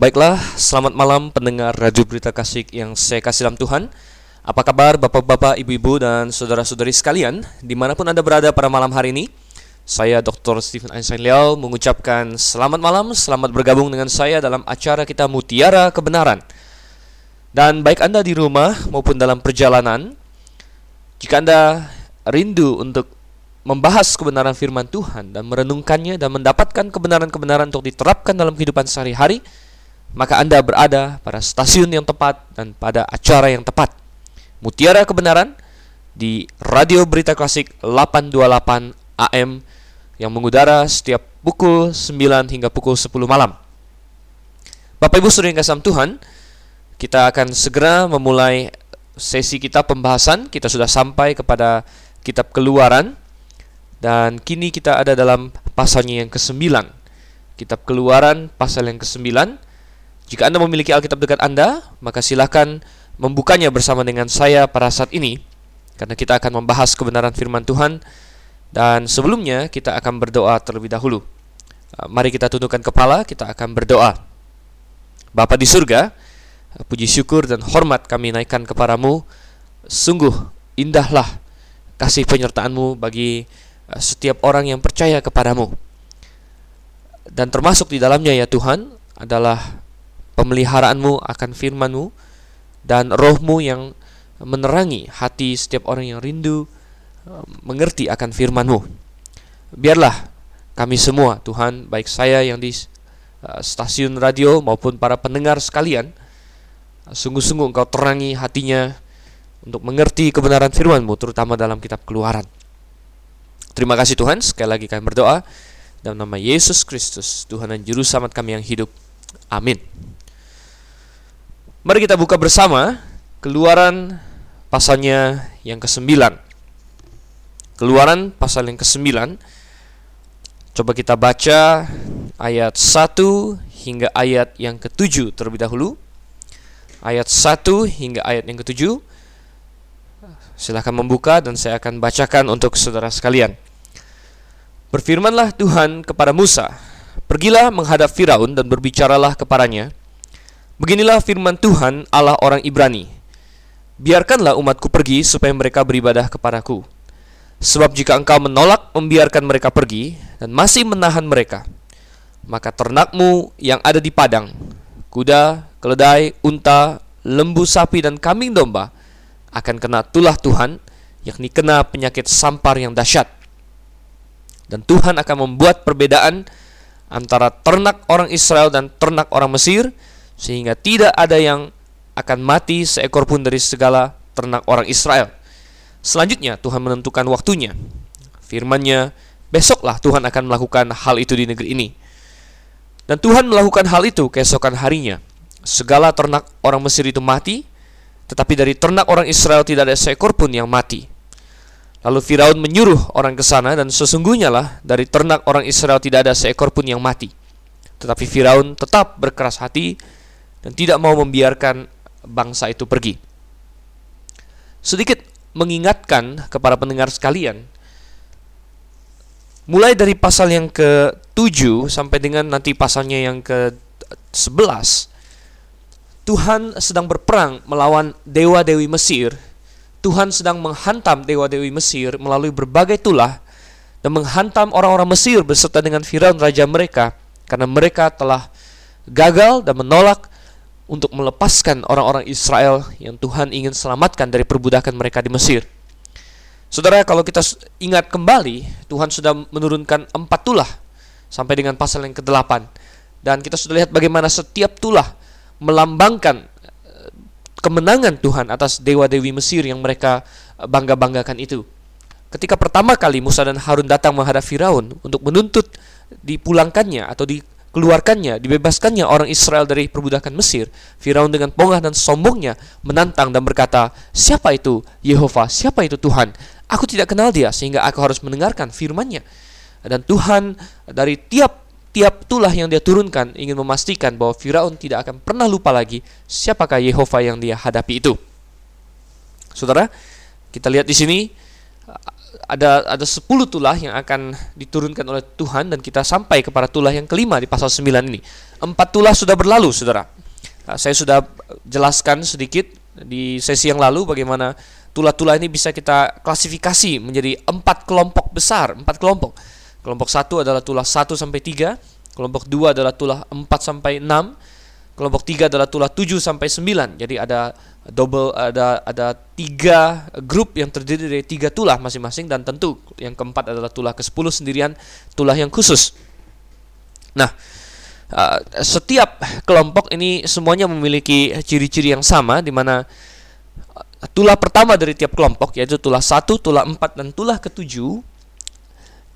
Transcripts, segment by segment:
Baiklah, selamat malam pendengar Radio Berita Kasih yang saya kasih dalam Tuhan Apa kabar Bapak-Bapak, Ibu-Ibu, dan Saudara-saudari sekalian Di mana pun Anda berada pada malam hari ini Saya Dr. Stephen Einstein Liao mengucapkan selamat malam Selamat bergabung dengan saya dalam acara kita Mutiara Kebenaran Dan baik Anda di rumah maupun dalam perjalanan Jika Anda rindu untuk membahas kebenaran firman Tuhan dan merenungkannya dan mendapatkan kebenaran-kebenaran untuk diterapkan dalam kehidupan sehari-hari, maka Anda berada pada stasiun yang tepat dan pada acara yang tepat. Mutiara Kebenaran di Radio Berita Klasik 828 AM yang mengudara setiap pukul 9 hingga pukul 10 malam. Bapak Ibu Saudara yang kasih Tuhan, kita akan segera memulai sesi kita pembahasan. Kita sudah sampai kepada kitab Keluaran dan kini kita ada dalam pasalnya yang ke-9. Kitab Keluaran pasal yang ke-9 jika Anda memiliki Alkitab dekat Anda, maka silakan membukanya bersama dengan saya pada saat ini karena kita akan membahas kebenaran firman Tuhan dan sebelumnya kita akan berdoa terlebih dahulu. Uh, mari kita tundukkan kepala, kita akan berdoa. Bapa di surga, uh, puji syukur dan hormat kami naikkan kepadamu. Sungguh indahlah kasih penyertaanmu bagi uh, setiap orang yang percaya kepadamu. Dan termasuk di dalamnya ya Tuhan adalah pemeliharaanmu akan firmanmu dan rohmu yang menerangi hati setiap orang yang rindu eh, mengerti akan firmanmu. Biarlah kami semua Tuhan, baik saya yang di eh, stasiun radio maupun para pendengar sekalian, sungguh-sungguh Engkau terangi hatinya untuk mengerti kebenaran firman-Mu terutama dalam kitab Keluaran. Terima kasih Tuhan, sekali lagi kami berdoa dalam nama Yesus Kristus, Tuhan dan juru selamat kami yang hidup. Amin. Mari kita buka bersama Keluaran pasalnya yang ke-9. Keluaran pasal yang ke-9. Coba kita baca ayat 1 hingga ayat yang ke-7 terlebih dahulu. Ayat 1 hingga ayat yang ke-7. Silahkan membuka dan saya akan bacakan untuk saudara sekalian. Berfirmanlah Tuhan kepada Musa, Pergilah menghadap Firaun dan berbicaralah kepadanya, Beginilah firman Tuhan Allah orang Ibrani. Biarkanlah umatku pergi supaya mereka beribadah kepadaku. Sebab jika engkau menolak membiarkan mereka pergi dan masih menahan mereka, maka ternakmu yang ada di padang, kuda, keledai, unta, lembu sapi dan kambing domba akan kena tulah Tuhan, yakni kena penyakit sampar yang dahsyat. Dan Tuhan akan membuat perbedaan antara ternak orang Israel dan ternak orang Mesir, sehingga tidak ada yang akan mati seekor pun dari segala ternak orang Israel. Selanjutnya Tuhan menentukan waktunya. Firman-Nya, besoklah Tuhan akan melakukan hal itu di negeri ini. Dan Tuhan melakukan hal itu keesokan harinya. Segala ternak orang Mesir itu mati, tetapi dari ternak orang Israel tidak ada seekor pun yang mati. Lalu Firaun menyuruh orang ke sana dan sesungguhnya lah dari ternak orang Israel tidak ada seekor pun yang mati. Tetapi Firaun tetap berkeras hati dan tidak mau membiarkan bangsa itu pergi. Sedikit mengingatkan kepada pendengar sekalian, mulai dari pasal yang ke-7 sampai dengan nanti pasalnya yang ke-11, Tuhan sedang berperang melawan dewa-dewi Mesir. Tuhan sedang menghantam dewa-dewi Mesir melalui berbagai tulah dan menghantam orang-orang Mesir beserta dengan Firaun raja mereka karena mereka telah gagal dan menolak untuk melepaskan orang-orang Israel yang Tuhan ingin selamatkan dari perbudakan mereka di Mesir. Saudara, kalau kita ingat kembali, Tuhan sudah menurunkan empat tulah sampai dengan pasal yang ke-8. Dan kita sudah lihat bagaimana setiap tulah melambangkan eh, kemenangan Tuhan atas dewa-dewi Mesir yang mereka eh, bangga-banggakan itu. Ketika pertama kali Musa dan Harun datang menghadap Firaun untuk menuntut dipulangkannya atau di keluarkannya, dibebaskannya orang Israel dari perbudakan Mesir, Firaun dengan pongah dan sombongnya menantang dan berkata, "Siapa itu Yehova? Siapa itu Tuhan? Aku tidak kenal dia sehingga aku harus mendengarkan firman-Nya." Dan Tuhan dari tiap tiap tulah yang dia turunkan ingin memastikan bahwa Firaun tidak akan pernah lupa lagi siapakah Yehova yang dia hadapi itu. Saudara, kita lihat di sini ada ada 10 tulah yang akan diturunkan oleh Tuhan dan kita sampai kepada tulah yang kelima di pasal 9 ini. empat tulah sudah berlalu, saudara. Nah, saya sudah jelaskan sedikit di sesi yang lalu bagaimana tulah-tulah ini bisa kita klasifikasi menjadi empat kelompok besar, empat kelompok. Kelompok satu adalah tulah 1 sampai 3, kelompok dua adalah tulah 4 sampai 6, kelompok tiga adalah tulah 7 sampai 9. Jadi ada double ada ada tiga grup yang terdiri dari tiga tulah masing-masing dan tentu yang keempat adalah tulah ke-10 sendirian, tulah yang khusus. Nah, uh, setiap kelompok ini semuanya memiliki ciri-ciri yang sama di mana uh, tulah pertama dari tiap kelompok yaitu tulah satu, tulah empat dan tulah ketujuh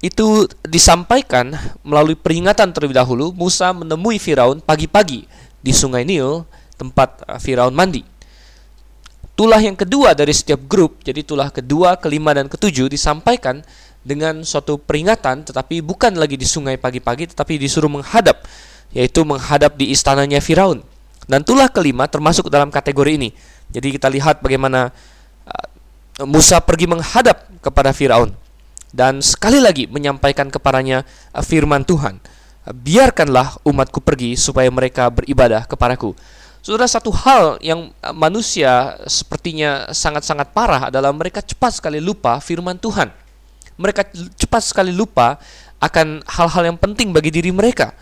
itu disampaikan melalui peringatan terlebih dahulu Musa menemui Firaun pagi-pagi di Sungai Nil tempat uh, Firaun mandi. Tulah yang kedua dari setiap grup, jadi tulah kedua, kelima, dan ketujuh disampaikan dengan suatu peringatan, tetapi bukan lagi di sungai pagi-pagi, tetapi disuruh menghadap, yaitu menghadap di istananya Firaun. Dan tulah kelima termasuk dalam kategori ini. Jadi kita lihat bagaimana uh, Musa pergi menghadap kepada Firaun dan sekali lagi menyampaikan kepadanya uh, firman Tuhan. Biarkanlah umatku pergi supaya mereka beribadah kepadaku. Saudara, satu hal yang uh, manusia sepertinya sangat-sangat parah adalah mereka cepat sekali lupa firman Tuhan. Mereka cepat sekali lupa akan hal-hal yang penting bagi diri mereka.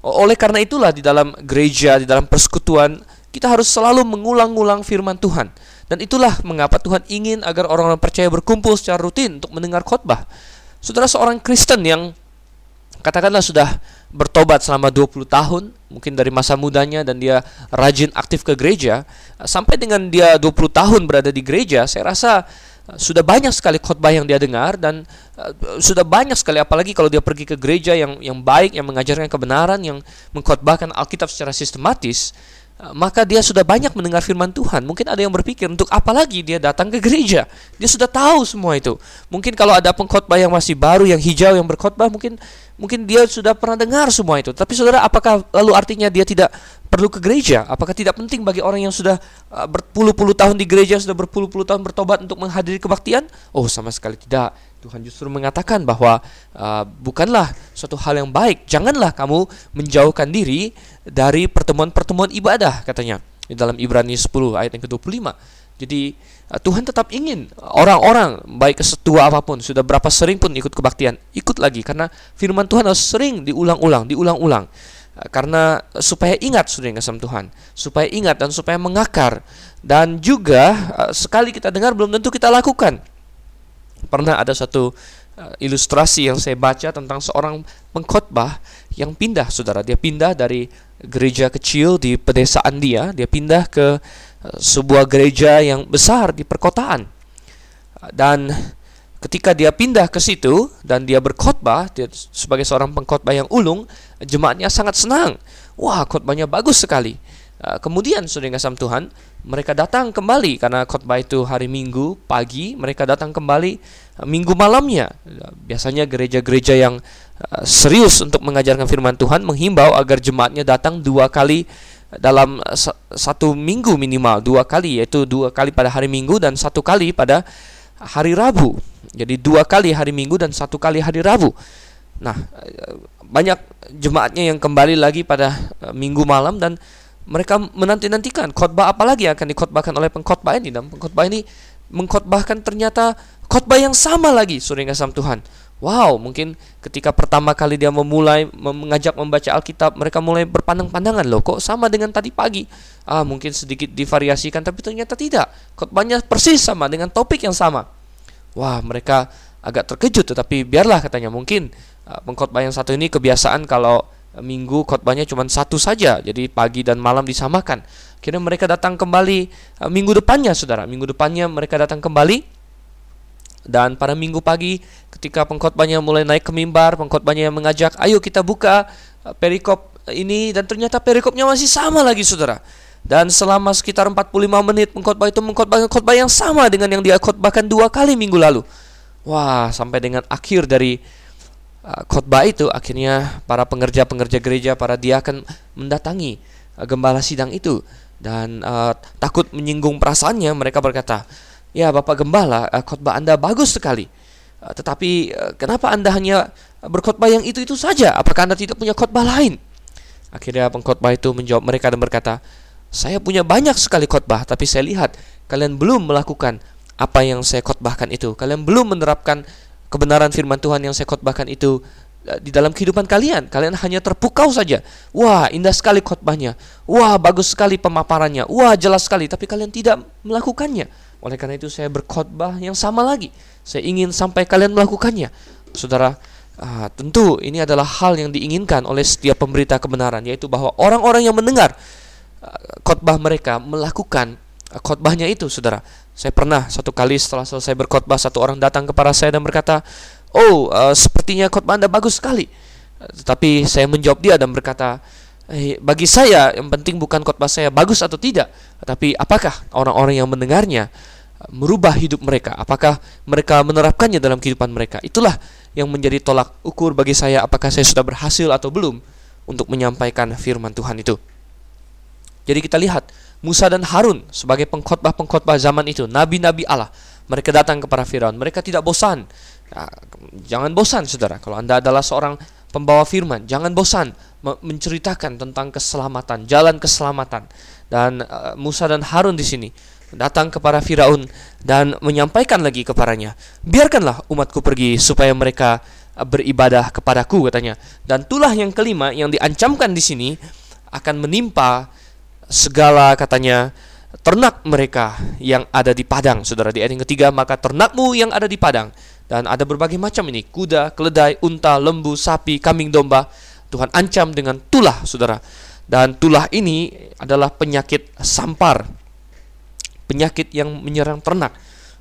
Oleh karena itulah di dalam gereja, di dalam persekutuan, kita harus selalu mengulang-ulang firman Tuhan. Dan itulah mengapa Tuhan ingin agar orang-orang percaya berkumpul secara rutin untuk mendengar khotbah. Saudara seorang Kristen yang katakanlah sudah bertobat selama 20 tahun, mungkin dari masa mudanya dan dia rajin aktif ke gereja, sampai dengan dia 20 tahun berada di gereja, saya rasa uh, sudah banyak sekali khotbah yang dia dengar dan uh, sudah banyak sekali apalagi kalau dia pergi ke gereja yang yang baik yang mengajarkan kebenaran yang mengkhotbahkan Alkitab secara sistematis Eh, maka dia sudah banyak mendengar firman Tuhan. Mungkin ada yang berpikir untuk apa lagi dia datang ke gereja. Dia sudah tahu semua itu. Mungkin kalau ada pengkhotbah yang masih baru, yang hijau, yang berkhotbah, mungkin mungkin dia sudah pernah dengar semua itu. Tapi saudara, apakah lalu artinya dia tidak perlu ke gereja? Apakah tidak penting bagi orang yang sudah uh, berpuluh-puluh tahun di gereja, sudah berpuluh-puluh tahun bertobat untuk menghadiri kebaktian? Oh, sama sekali tidak. Tuhan justru mengatakan bahwa uh, bukanlah suatu hal yang baik. Janganlah kamu menjauhkan diri dari pertemuan-pertemuan ibadah katanya di dalam Ibrani 10 ayat yang ke-25. Jadi uh, Tuhan tetap ingin orang-orang baik kesetua apa pun sudah berapa sering pun ikut kebaktian, ikut lagi karena firman Tuhan harus sering diulang-ulang, diulang-ulang. Uh, karena supaya ingat sudah yang Tuhan, supaya ingat dan supaya mengakar dan juga uh, sekali kita dengar belum tentu kita lakukan Pernah ada satu uh, ilustrasi yang saya baca tentang seorang pengkhotbah yang pindah, saudara. Dia pindah dari gereja kecil di pedesaan dia, dia pindah ke uh, sebuah gereja yang besar di perkotaan. Dan ketika dia pindah ke situ dan dia berkhotbah dia sebagai seorang pengkhotbah yang ulung, jemaatnya sangat senang. Wah, khotbahnya bagus sekali. Uh, kemudian saudara kasam Tuhan, mereka datang kembali karena khotbah itu hari Minggu pagi, mereka datang kembali uh, Minggu malamnya. Biasanya gereja-gereja yang uh, serius untuk mengajarkan firman Tuhan menghimbau agar jemaatnya datang dua kali dalam satu minggu minimal, dua kali yaitu dua kali pada hari Minggu dan satu kali pada hari Rabu. Jadi dua kali hari Minggu dan satu kali hari Rabu. Nah, banyak jemaatnya yang kembali lagi pada Minggu malam dan mereka menanti-nantikan khotbah apa lagi yang akan dikhotbahkan oleh pengkhotbah ini dan pengkhotbah ini mengkhotbahkan ternyata khotbah yang sama lagi suri kasam Tuhan. Wow, mungkin ketika pertama kali dia memulai mengajak membaca Alkitab, mereka mulai berpandang-pandangan loh, kok sama dengan tadi pagi? Ah, mungkin sedikit divariasikan, tapi ternyata tidak. Khotbahnya persis sama dengan topik yang sama. Wah, mereka agak terkejut, tetapi biarlah katanya mungkin uh, pengkhotbah yang satu ini kebiasaan kalau minggu khotbahnya cuma satu saja, jadi pagi dan malam disamakan. Kira mereka datang kembali uh, minggu depannya, saudara. Minggu depannya mereka datang kembali dan pada minggu pagi ketika pengkhotbahnya mulai naik ke mimbar, pengkhotbahnya mengajak, ayo kita buka uh, perikop ini dan ternyata perikopnya masih sama lagi, saudara. Dan selama sekitar 45 menit pengkhotbah itu mengkhotbahkan khotbah yang sama dengan yang dia khotbahkan dua kali minggu lalu. Wah, sampai dengan akhir dari khotbah itu akhirnya para pengerja-pengerja gereja para diakan mendatangi uh, gembala sidang itu. Dan uh, takut menyinggung perasaannya mereka berkata ya bapak gembala uh, khotbah anda bagus sekali. Uh, tetapi uh, kenapa anda hanya berkhotbah yang itu itu saja? Apakah anda tidak punya khotbah lain? Akhirnya pengkhotbah itu menjawab mereka dan berkata, "Saya punya banyak sekali khotbah, tapi saya lihat kalian belum melakukan apa yang saya khotbahkan itu. Kalian belum menerapkan kebenaran firman Tuhan yang saya khotbahkan itu eh, di dalam kehidupan kalian. Kalian hanya terpukau saja. Wah, indah sekali khotbahnya. Wah, bagus sekali pemaparannya. Wah, jelas sekali, tapi kalian tidak melakukannya. Oleh karena itu saya berkhotbah yang sama lagi. Saya ingin sampai kalian melakukannya. Saudara, uh, tentu ini adalah hal yang diinginkan oleh setiap pemberita kebenaran yaitu bahwa orang-orang yang mendengar uh, khotbah mereka melakukan uh, khotbahnya itu, Saudara. Saya pernah satu kali setelah selesai berkhotbah satu orang datang kepada saya dan berkata, "Oh, uh, sepertinya khotbah Anda bagus sekali." Tetapi saya menjawab dia dan berkata, eh, bagi saya yang penting bukan khotbah saya bagus atau tidak, tapi apakah orang-orang yang mendengarnya merubah hidup mereka? Apakah mereka menerapkannya dalam kehidupan mereka? Itulah yang menjadi tolak ukur bagi saya apakah saya sudah berhasil atau belum untuk menyampaikan firman Tuhan itu. Jadi kita lihat Musa dan Harun sebagai pengkhotbah-pengkhotbah zaman itu, nabi-nabi Allah. Mereka datang kepada Firaun, mereka tidak bosan. Nah, jangan bosan Saudara, kalau Anda adalah seorang pembawa firman, jangan bosan menceritakan tentang keselamatan, jalan keselamatan. Dan uh, Musa dan Harun di sini datang kepada Firaun dan menyampaikan lagi kepadanya, "Biarkanlah umatku pergi supaya mereka beribadah kepadaku," katanya. Dan tulah yang kelima yang diancamkan di sini akan menimpa segala katanya ternak mereka yang ada di padang. Saudara di ayat yang ketiga, maka ternakmu yang ada di padang dan ada berbagai macam ini, kuda, keledai, unta, lembu, sapi, kambing domba. Tuhan ancam dengan tulah, Saudara. Dan tulah ini adalah penyakit sampar penyakit yang menyerang ternak.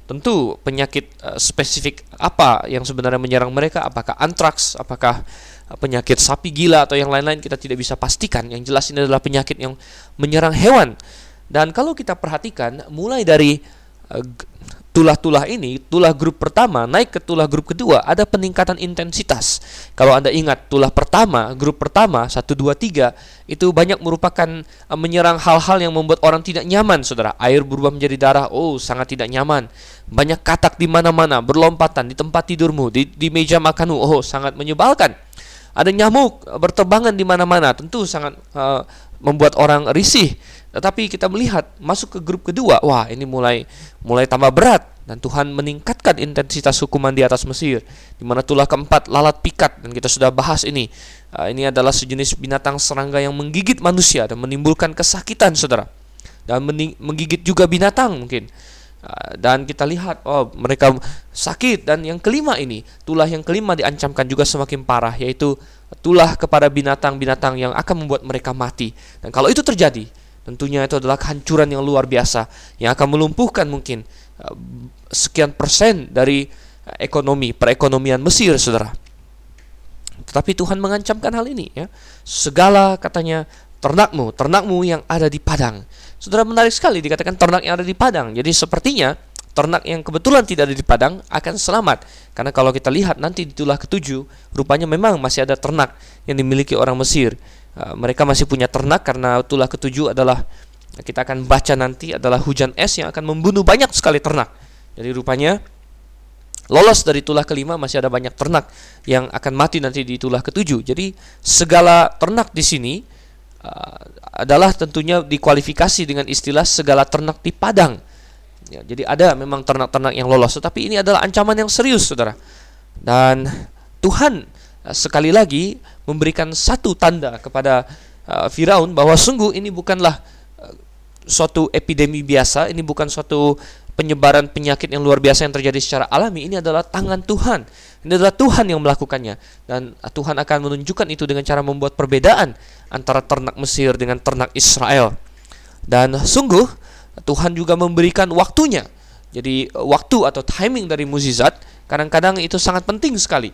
Tentu penyakit uh, spesifik apa yang sebenarnya menyerang mereka, apakah antraks, apakah penyakit sapi gila atau yang lain-lain kita tidak bisa pastikan. Yang jelas ini adalah penyakit yang menyerang hewan. Dan kalau kita perhatikan mulai dari uh, tulah-tulah ini, tulah grup pertama naik ke tulah grup kedua, ada peningkatan intensitas. Kalau Anda ingat, tulah pertama, grup pertama, 1, 2, 3, itu banyak merupakan uh, menyerang hal-hal yang membuat orang tidak nyaman, saudara. Air berubah menjadi darah, oh sangat tidak nyaman. Banyak katak di mana-mana, berlompatan di tempat tidurmu, di, di meja makanmu, oh sangat menyebalkan. Ada nyamuk berterbangan di mana-mana, tentu sangat uh, membuat orang risih. Tetapi kita melihat masuk ke grup kedua, wah ini mulai mulai tambah berat dan Tuhan meningkatkan intensitas hukuman di atas Mesir. Di mana tulah keempat lalat pikat dan kita sudah bahas ini. Uh, ini adalah sejenis binatang serangga yang menggigit manusia dan menimbulkan kesakitan, saudara. Dan menggigit juga binatang mungkin. Uh, dan kita lihat, oh mereka sakit dan yang kelima ini, tulah yang kelima diancamkan juga semakin parah, yaitu tulah kepada binatang-binatang yang akan membuat mereka mati. Dan kalau itu terjadi, Tentunya itu adalah kehancuran yang luar biasa yang akan melumpuhkan mungkin uh, sekian persen dari uh, ekonomi perekonomian Mesir, saudara. Tetapi Tuhan mengancamkan hal ini, ya. Segala katanya ternakmu, ternakmu yang ada di padang. Saudara menarik sekali dikatakan ternak yang ada di padang. Jadi sepertinya ternak yang kebetulan tidak ada di padang akan selamat. Karena kalau kita lihat nanti di tulah ketujuh, rupanya memang masih ada ternak yang dimiliki orang Mesir. Eh, mereka masih punya ternak karena tulah ketujuh adalah kita akan baca nanti adalah hujan es yang akan membunuh banyak sekali ternak. Jadi rupanya lolos dari tulah kelima masih ada banyak ternak yang akan mati nanti di tulah ketujuh. Jadi segala ternak di sini uh, adalah tentunya dikualifikasi dengan istilah segala ternak di padang. Ya, jadi ada memang ternak-ternak yang lolos, tetapi ini adalah ancaman yang serius, saudara. Dan Tuhan Eh, sekali lagi memberikan satu tanda kepada uh, Firaun bahwa sungguh ini bukanlah uh, suatu epidemi biasa, ini bukan suatu penyebaran penyakit yang luar biasa yang terjadi secara alami, ini adalah tangan Tuhan. Ini adalah Tuhan yang melakukannya dan uh, Tuhan akan menunjukkan itu dengan cara membuat perbedaan antara ternak Mesir dengan ternak Israel. Dan sungguh Tuhan juga memberikan waktunya. Jadi waktu atau timing dari mukjizat kadang-kadang itu sangat penting sekali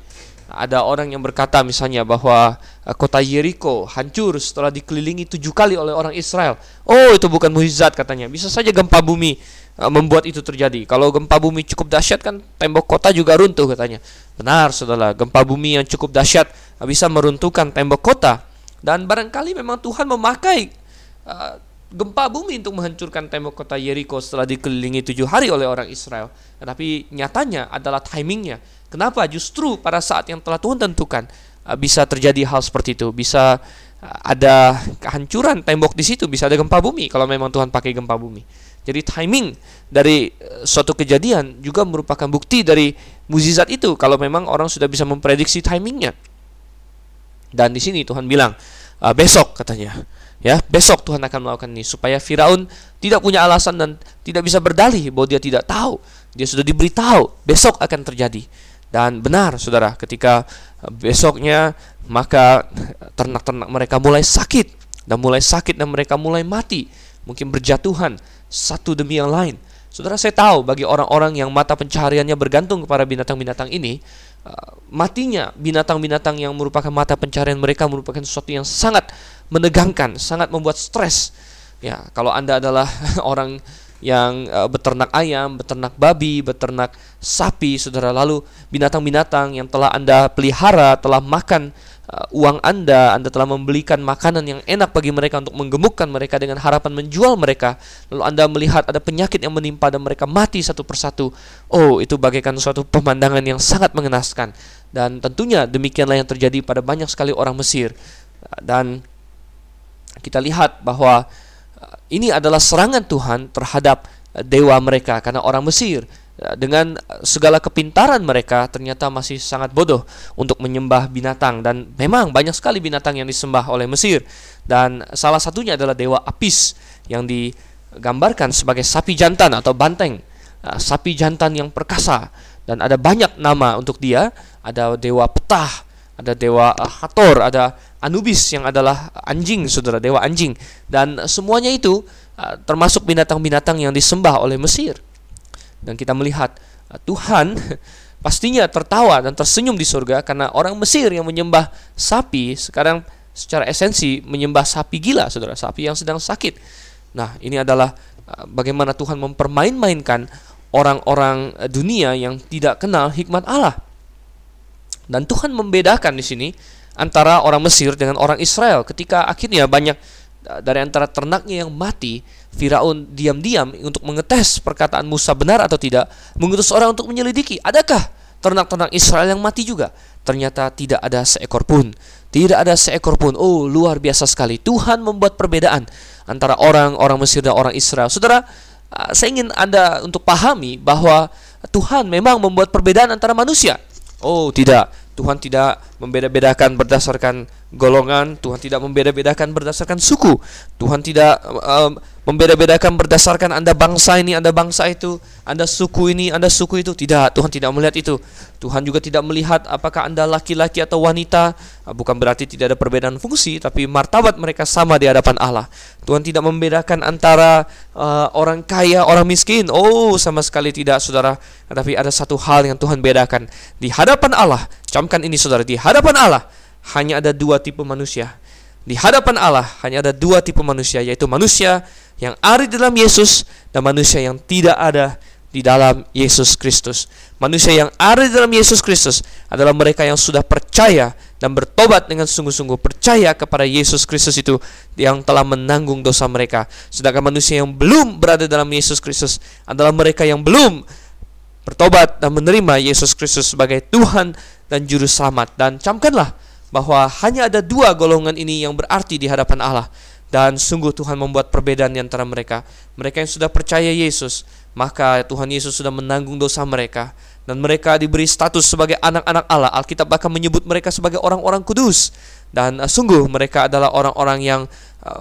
ada orang yang berkata misalnya bahwa uh, kota Jericho hancur setelah dikelilingi tujuh kali oleh orang Israel. Oh itu bukan mukjizat katanya. Bisa saja gempa bumi uh, membuat itu terjadi. Kalau gempa bumi cukup dahsyat kan tembok kota juga runtuh katanya. Benar saudara, gempa bumi yang cukup dahsyat uh, bisa meruntuhkan tembok kota. Dan barangkali memang Tuhan memakai gempa bumi untuk menghancurkan tembok kota Jericho setelah dikelilingi tujuh hari oleh orang Israel. Tetapi nyatanya adalah timingnya Kenapa? Justru pada saat yang telah Tuhan tentukan uh, bisa terjadi hal seperti itu, bisa uh, ada kehancuran tembok di situ, bisa ada gempa bumi kalau memang Tuhan pakai gempa bumi. Jadi timing dari uh, suatu kejadian juga merupakan bukti dari mukjizat itu kalau memang orang sudah bisa memprediksi timingnya. Dan di sini Tuhan bilang besok katanya ya besok Tuhan akan melakukan ini supaya Firaun tidak punya alasan dan tidak bisa berdalih bahwa dia tidak tahu dia sudah diberitahu besok akan terjadi dan benar saudara ketika besoknya maka ternak-ternak mereka mulai sakit. Dan mulai sakit dan mereka mulai mati. Mungkin berjatuhan satu demi yang lain. Saudara saya tahu bagi orang-orang yang mata pencahariannya bergantung kepada binatang-binatang ini uh, matinya binatang-binatang yang merupakan mata pencaharian mereka merupakan sesuatu yang sangat menegangkan, sangat membuat stres. Ya, kalau Anda adalah orang yang uh, beternak ayam, beternak babi, beternak sapi, Saudara, lalu binatang-binatang yang telah Anda pelihara telah makan uh, uang Anda, Anda telah membelikan makanan yang enak bagi mereka untuk menggemukkan mereka dengan harapan menjual mereka, lalu Anda melihat ada penyakit yang menimpa dan mereka mati satu persatu. Oh, itu bagaikan suatu pemandangan yang sangat mengenaskan. Dan tentunya demikianlah yang terjadi pada banyak sekali orang Mesir. Dan kita lihat bahwa ini adalah serangan Tuhan terhadap uh, dewa mereka karena orang Mesir. Uh, dengan segala kepintaran mereka ternyata masih sangat bodoh untuk menyembah binatang. Dan memang banyak sekali binatang yang disembah oleh Mesir. Dan salah satunya adalah dewa Apis yang digambarkan sebagai sapi jantan atau banteng. Sapi jantan yang perkasa. Dan ada banyak nama untuk dia. Ada dewa petah ada dewa Hathor ada Anubis yang adalah anjing, saudara dewa anjing, dan semuanya itu uh, termasuk binatang-binatang yang disembah oleh Mesir. Dan kita melihat uh, Tuhan pastinya tertawa dan tersenyum di surga karena orang Mesir yang menyembah sapi sekarang secara esensi menyembah sapi gila, saudara, sapi yang sedang sakit. Nah, ini adalah bagaimana Tuhan mempermain-mainkan orang-orang dunia yang tidak kenal hikmat Allah. Dan Tuhan membedakan di sini antara orang Mesir dengan orang Israel. Ketika akhirnya banyak uh, dari antara ternaknya yang mati Firaun diam-diam untuk mengetes perkataan Musa benar atau tidak mengutus orang untuk menyelidiki adakah ternak-ternak Israel yang mati juga? Ternyata tidak ada seekor pun. Tidak ada seekor pun. Oh luar biasa sekali. Tuhan membuat perbedaan antara orang-orang Mesir dan orang Israel. Saudara uh, saya ingin Anda untuk pahami bahwa Tuhan memang membuat perbedaan antara manusia. Oh tidak Tuhan tidak membeda-bedakan berdasarkan golongan, Tuhan tidak membeda-bedakan berdasarkan suku. Tuhan tidak um, membeda-bedakan berdasarkan Anda bangsa ini, Anda bangsa itu, Anda suku ini, Anda suku itu. Tidak, Tuhan tidak melihat itu. Tuhan juga tidak melihat apakah Anda laki-laki atau wanita. Bukan berarti tidak ada perbedaan fungsi, tapi martabat mereka sama di hadapan Allah. Tuhan tidak membedakan antara uh, orang kaya, orang miskin. Oh, sama sekali tidak, Saudara. Tapi ada satu hal yang Tuhan bedakan di hadapan Allah. Camkan ini, Saudara, di hadapan Allah hanya ada dua tipe manusia. Di hadapan Allah hanya ada dua tipe manusia, yaitu manusia yang ada di dalam Yesus dan manusia yang tidak ada di dalam Yesus Kristus. Manusia yang ada di dalam Yesus Kristus adalah mereka yang sudah percaya dan bertobat dengan sungguh-sungguh percaya kepada Yesus Kristus itu yang telah menanggung dosa mereka. Sedangkan manusia yang belum berada dalam Yesus Kristus adalah mereka yang belum bertobat dan menerima Yesus Kristus sebagai Tuhan dan juru selamat. Dan camkanlah bahwa hanya ada dua golongan ini yang berarti di hadapan Allah dan sungguh Tuhan membuat perbedaan di antara mereka. Mereka yang sudah percaya Yesus, maka Tuhan Yesus sudah menanggung dosa mereka dan mereka diberi status sebagai anak-anak Allah. Alkitab bahkan menyebut mereka sebagai orang-orang kudus. Dan uh, sungguh mereka adalah orang-orang yang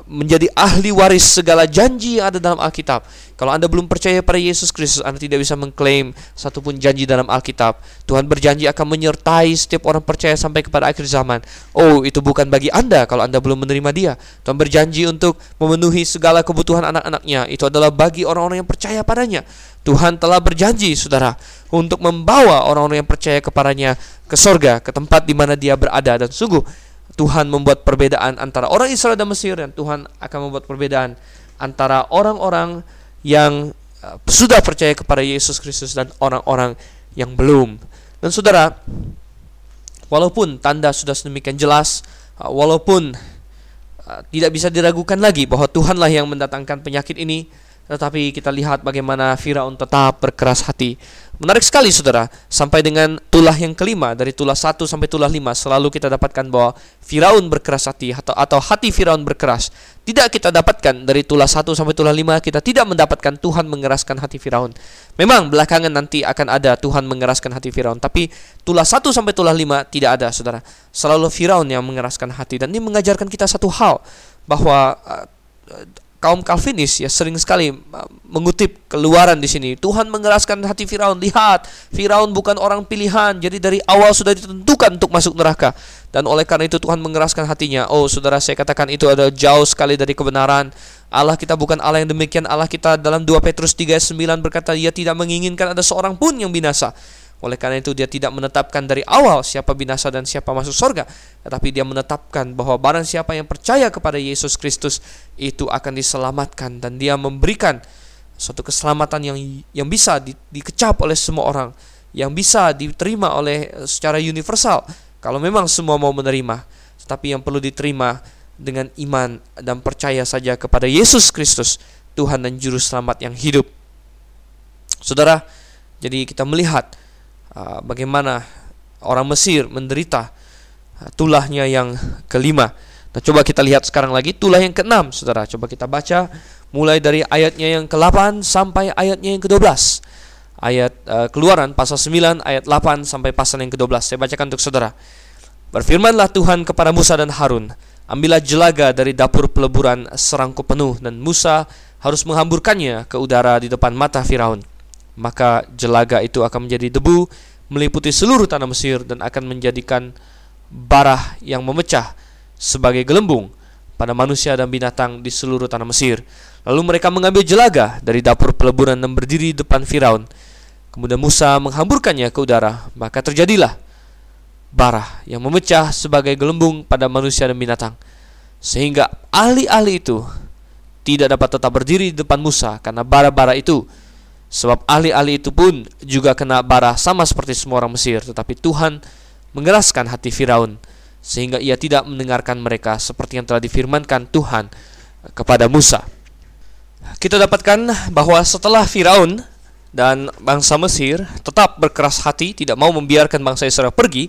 menjadi ahli waris segala janji yang ada dalam Alkitab. Kalau Anda belum percaya pada Yesus Kristus, Anda tidak bisa mengklaim satupun janji dalam Alkitab. Tuhan berjanji akan menyertai setiap orang percaya sampai kepada akhir zaman. Oh, itu bukan bagi Anda kalau Anda belum menerima dia. Tuhan berjanji untuk memenuhi segala kebutuhan anak-anaknya. Itu adalah bagi orang-orang yang percaya padanya. Tuhan telah berjanji, saudara, untuk membawa orang-orang yang percaya kepadanya ke sorga, ke tempat di mana dia berada. Dan sungguh, Tuhan membuat perbedaan antara orang Israel dan Mesir dan Tuhan akan membuat perbedaan antara orang-orang yang uh, sudah percaya kepada Yesus Kristus dan orang-orang yang belum. Dan saudara, walaupun tanda sudah sedemikian jelas, uh, walaupun uh, tidak bisa diragukan lagi bahwa Tuhanlah yang mendatangkan penyakit ini, tetapi kita lihat bagaimana Firaun tetap berkeras hati. Menarik sekali saudara, sampai dengan tulah yang kelima dari tulah 1 sampai tulah 5 selalu kita dapatkan bahwa Firaun berkeras hati atau atau hati Firaun berkeras. Tidak kita dapatkan dari tulah 1 sampai tulah 5 kita tidak mendapatkan Tuhan mengeraskan hati Firaun. Memang belakangan nanti akan ada Tuhan mengeraskan hati Firaun, tapi tulah 1 sampai tulah 5 tidak ada saudara. Selalu Firaun yang mengeraskan hati dan ini mengajarkan kita satu hal bahwa uh, kaum Calvinis ya sering sekali uh, mengutip keluaran di sini. Tuhan mengeraskan hati Firaun. Lihat, Firaun bukan orang pilihan. Jadi dari awal sudah ditentukan untuk masuk neraka. Dan oleh karena itu Tuhan mengeraskan hatinya. Oh, saudara saya katakan itu ada jauh sekali dari kebenaran. Allah kita bukan Allah yang demikian. Allah kita dalam 2 Petrus 3 ayat 9 berkata, Ia tidak menginginkan ada seorang pun yang binasa. Oleh karena itu dia tidak menetapkan dari awal siapa binasa dan siapa masuk surga, tetapi dia menetapkan bahwa barang siapa yang percaya kepada Yesus Kristus itu akan diselamatkan dan dia memberikan suatu keselamatan yang yang bisa di, dikecap oleh semua orang, yang bisa diterima oleh secara universal kalau memang semua mau menerima, tetapi yang perlu diterima dengan iman dan percaya saja kepada Yesus Kristus, Tuhan dan juru selamat yang hidup. Saudara, jadi kita melihat Ah, bagaimana orang Mesir menderita ah, tulahnya yang kelima. Nah, coba kita lihat sekarang lagi tulah yang keenam, saudara. Coba kita baca mulai dari ayatnya yang ke-8 sampai ayatnya yang ke-12. Ayat uh, Keluaran pasal 9 ayat 8 sampai pasal yang ke-12. Saya bacakan untuk saudara. Berfirmanlah Tuhan kepada Musa dan Harun, ambillah jelaga dari dapur peleburan serangku penuh dan Musa harus menghamburkannya ke udara di depan mata Firaun maka jelaga itu akan menjadi debu meliputi seluruh tanah Mesir dan akan menjadikan barah yang memecah sebagai gelembung pada manusia dan binatang di seluruh tanah Mesir. Lalu mereka mengambil jelaga dari dapur peleburan dan berdiri di depan Firaun. Kemudian Musa menghamburkannya ke udara, maka terjadilah barah yang memecah sebagai gelembung pada manusia dan binatang. Sehingga ahli-ahli itu tidak dapat tetap berdiri di depan Musa karena bara-bara itu Sebab ahli-ahli itu pun juga kena bara sama seperti semua orang Mesir, tetapi Tuhan mengeraskan hati Firaun sehingga ia tidak mendengarkan mereka seperti yang telah difirmankan Tuhan kepada Musa. Kita dapatkan bahwa setelah Firaun dan bangsa Mesir tetap berkeras hati tidak mau membiarkan bangsa Israel pergi,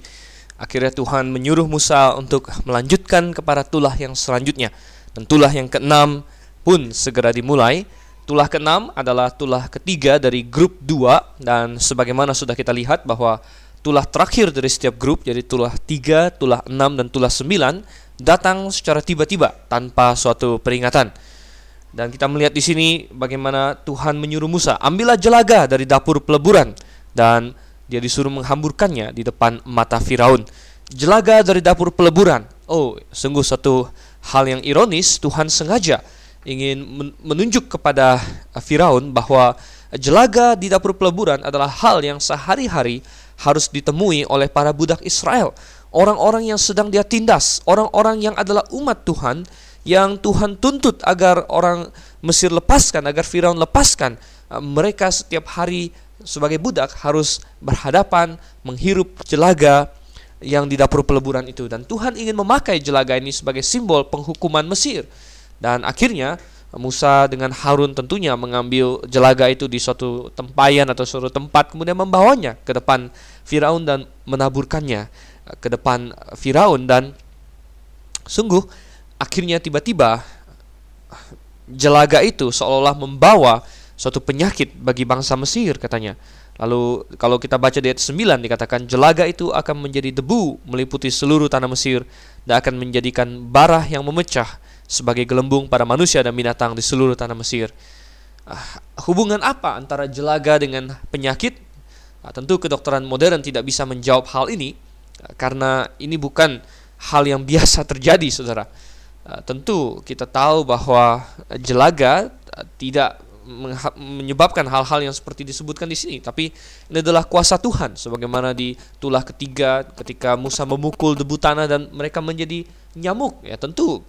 akhirnya Tuhan menyuruh Musa untuk melanjutkan kepada tulah yang selanjutnya. Dan tulah yang keenam pun segera dimulai Tulah keenam adalah tulah ketiga dari grup 2 dan sebagaimana sudah kita lihat bahwa tulah terakhir dari setiap grup jadi tulah 3, tulah 6 dan tulah 9 datang secara tiba-tiba tanpa suatu peringatan. Dan kita melihat di sini bagaimana Tuhan menyuruh Musa, ambillah jelaga dari dapur peleburan dan dia disuruh menghamburkannya di depan mata Firaun. Jelaga dari dapur peleburan. Oh, sungguh satu hal yang ironis, Tuhan sengaja ingin menunjuk kepada uh, Firaun bahwa jelaga di dapur peleburan adalah hal yang sehari-hari harus ditemui oleh para budak Israel, orang-orang yang sedang dia tindas, orang-orang yang adalah umat Tuhan yang Tuhan tuntut agar orang Mesir lepaskan, agar Firaun lepaskan. Uh, mereka setiap hari sebagai budak harus berhadapan menghirup jelaga yang di dapur peleburan itu dan Tuhan ingin memakai jelaga ini sebagai simbol penghukuman Mesir. Dan akhirnya Musa dengan Harun tentunya mengambil jelaga itu di suatu tempayan atau suatu tempat kemudian membawanya ke depan Firaun dan menaburkannya ke depan Firaun dan sungguh akhirnya tiba-tiba jelaga itu seolah-olah membawa suatu penyakit bagi bangsa Mesir katanya. Lalu kalau kita baca di ayat 9 dikatakan jelaga itu akan menjadi debu meliputi seluruh tanah Mesir dan akan menjadikan barah yang memecah sebagai gelembung pada manusia dan binatang di seluruh tanah Mesir. Ah, hubungan apa antara jelaga dengan penyakit? Ah, tentu kedokteran modern tidak bisa menjawab hal ini ah, karena ini bukan hal yang biasa terjadi, saudara. tentu kita tahu bahwa jelaga tidak menyebabkan hal-hal yang seperti disebutkan di sini, tapi ini adalah kuasa Tuhan, sebagaimana di tulah ketiga ketika Musa memukul debu tanah dan mereka menjadi nyamuk. Ya tentu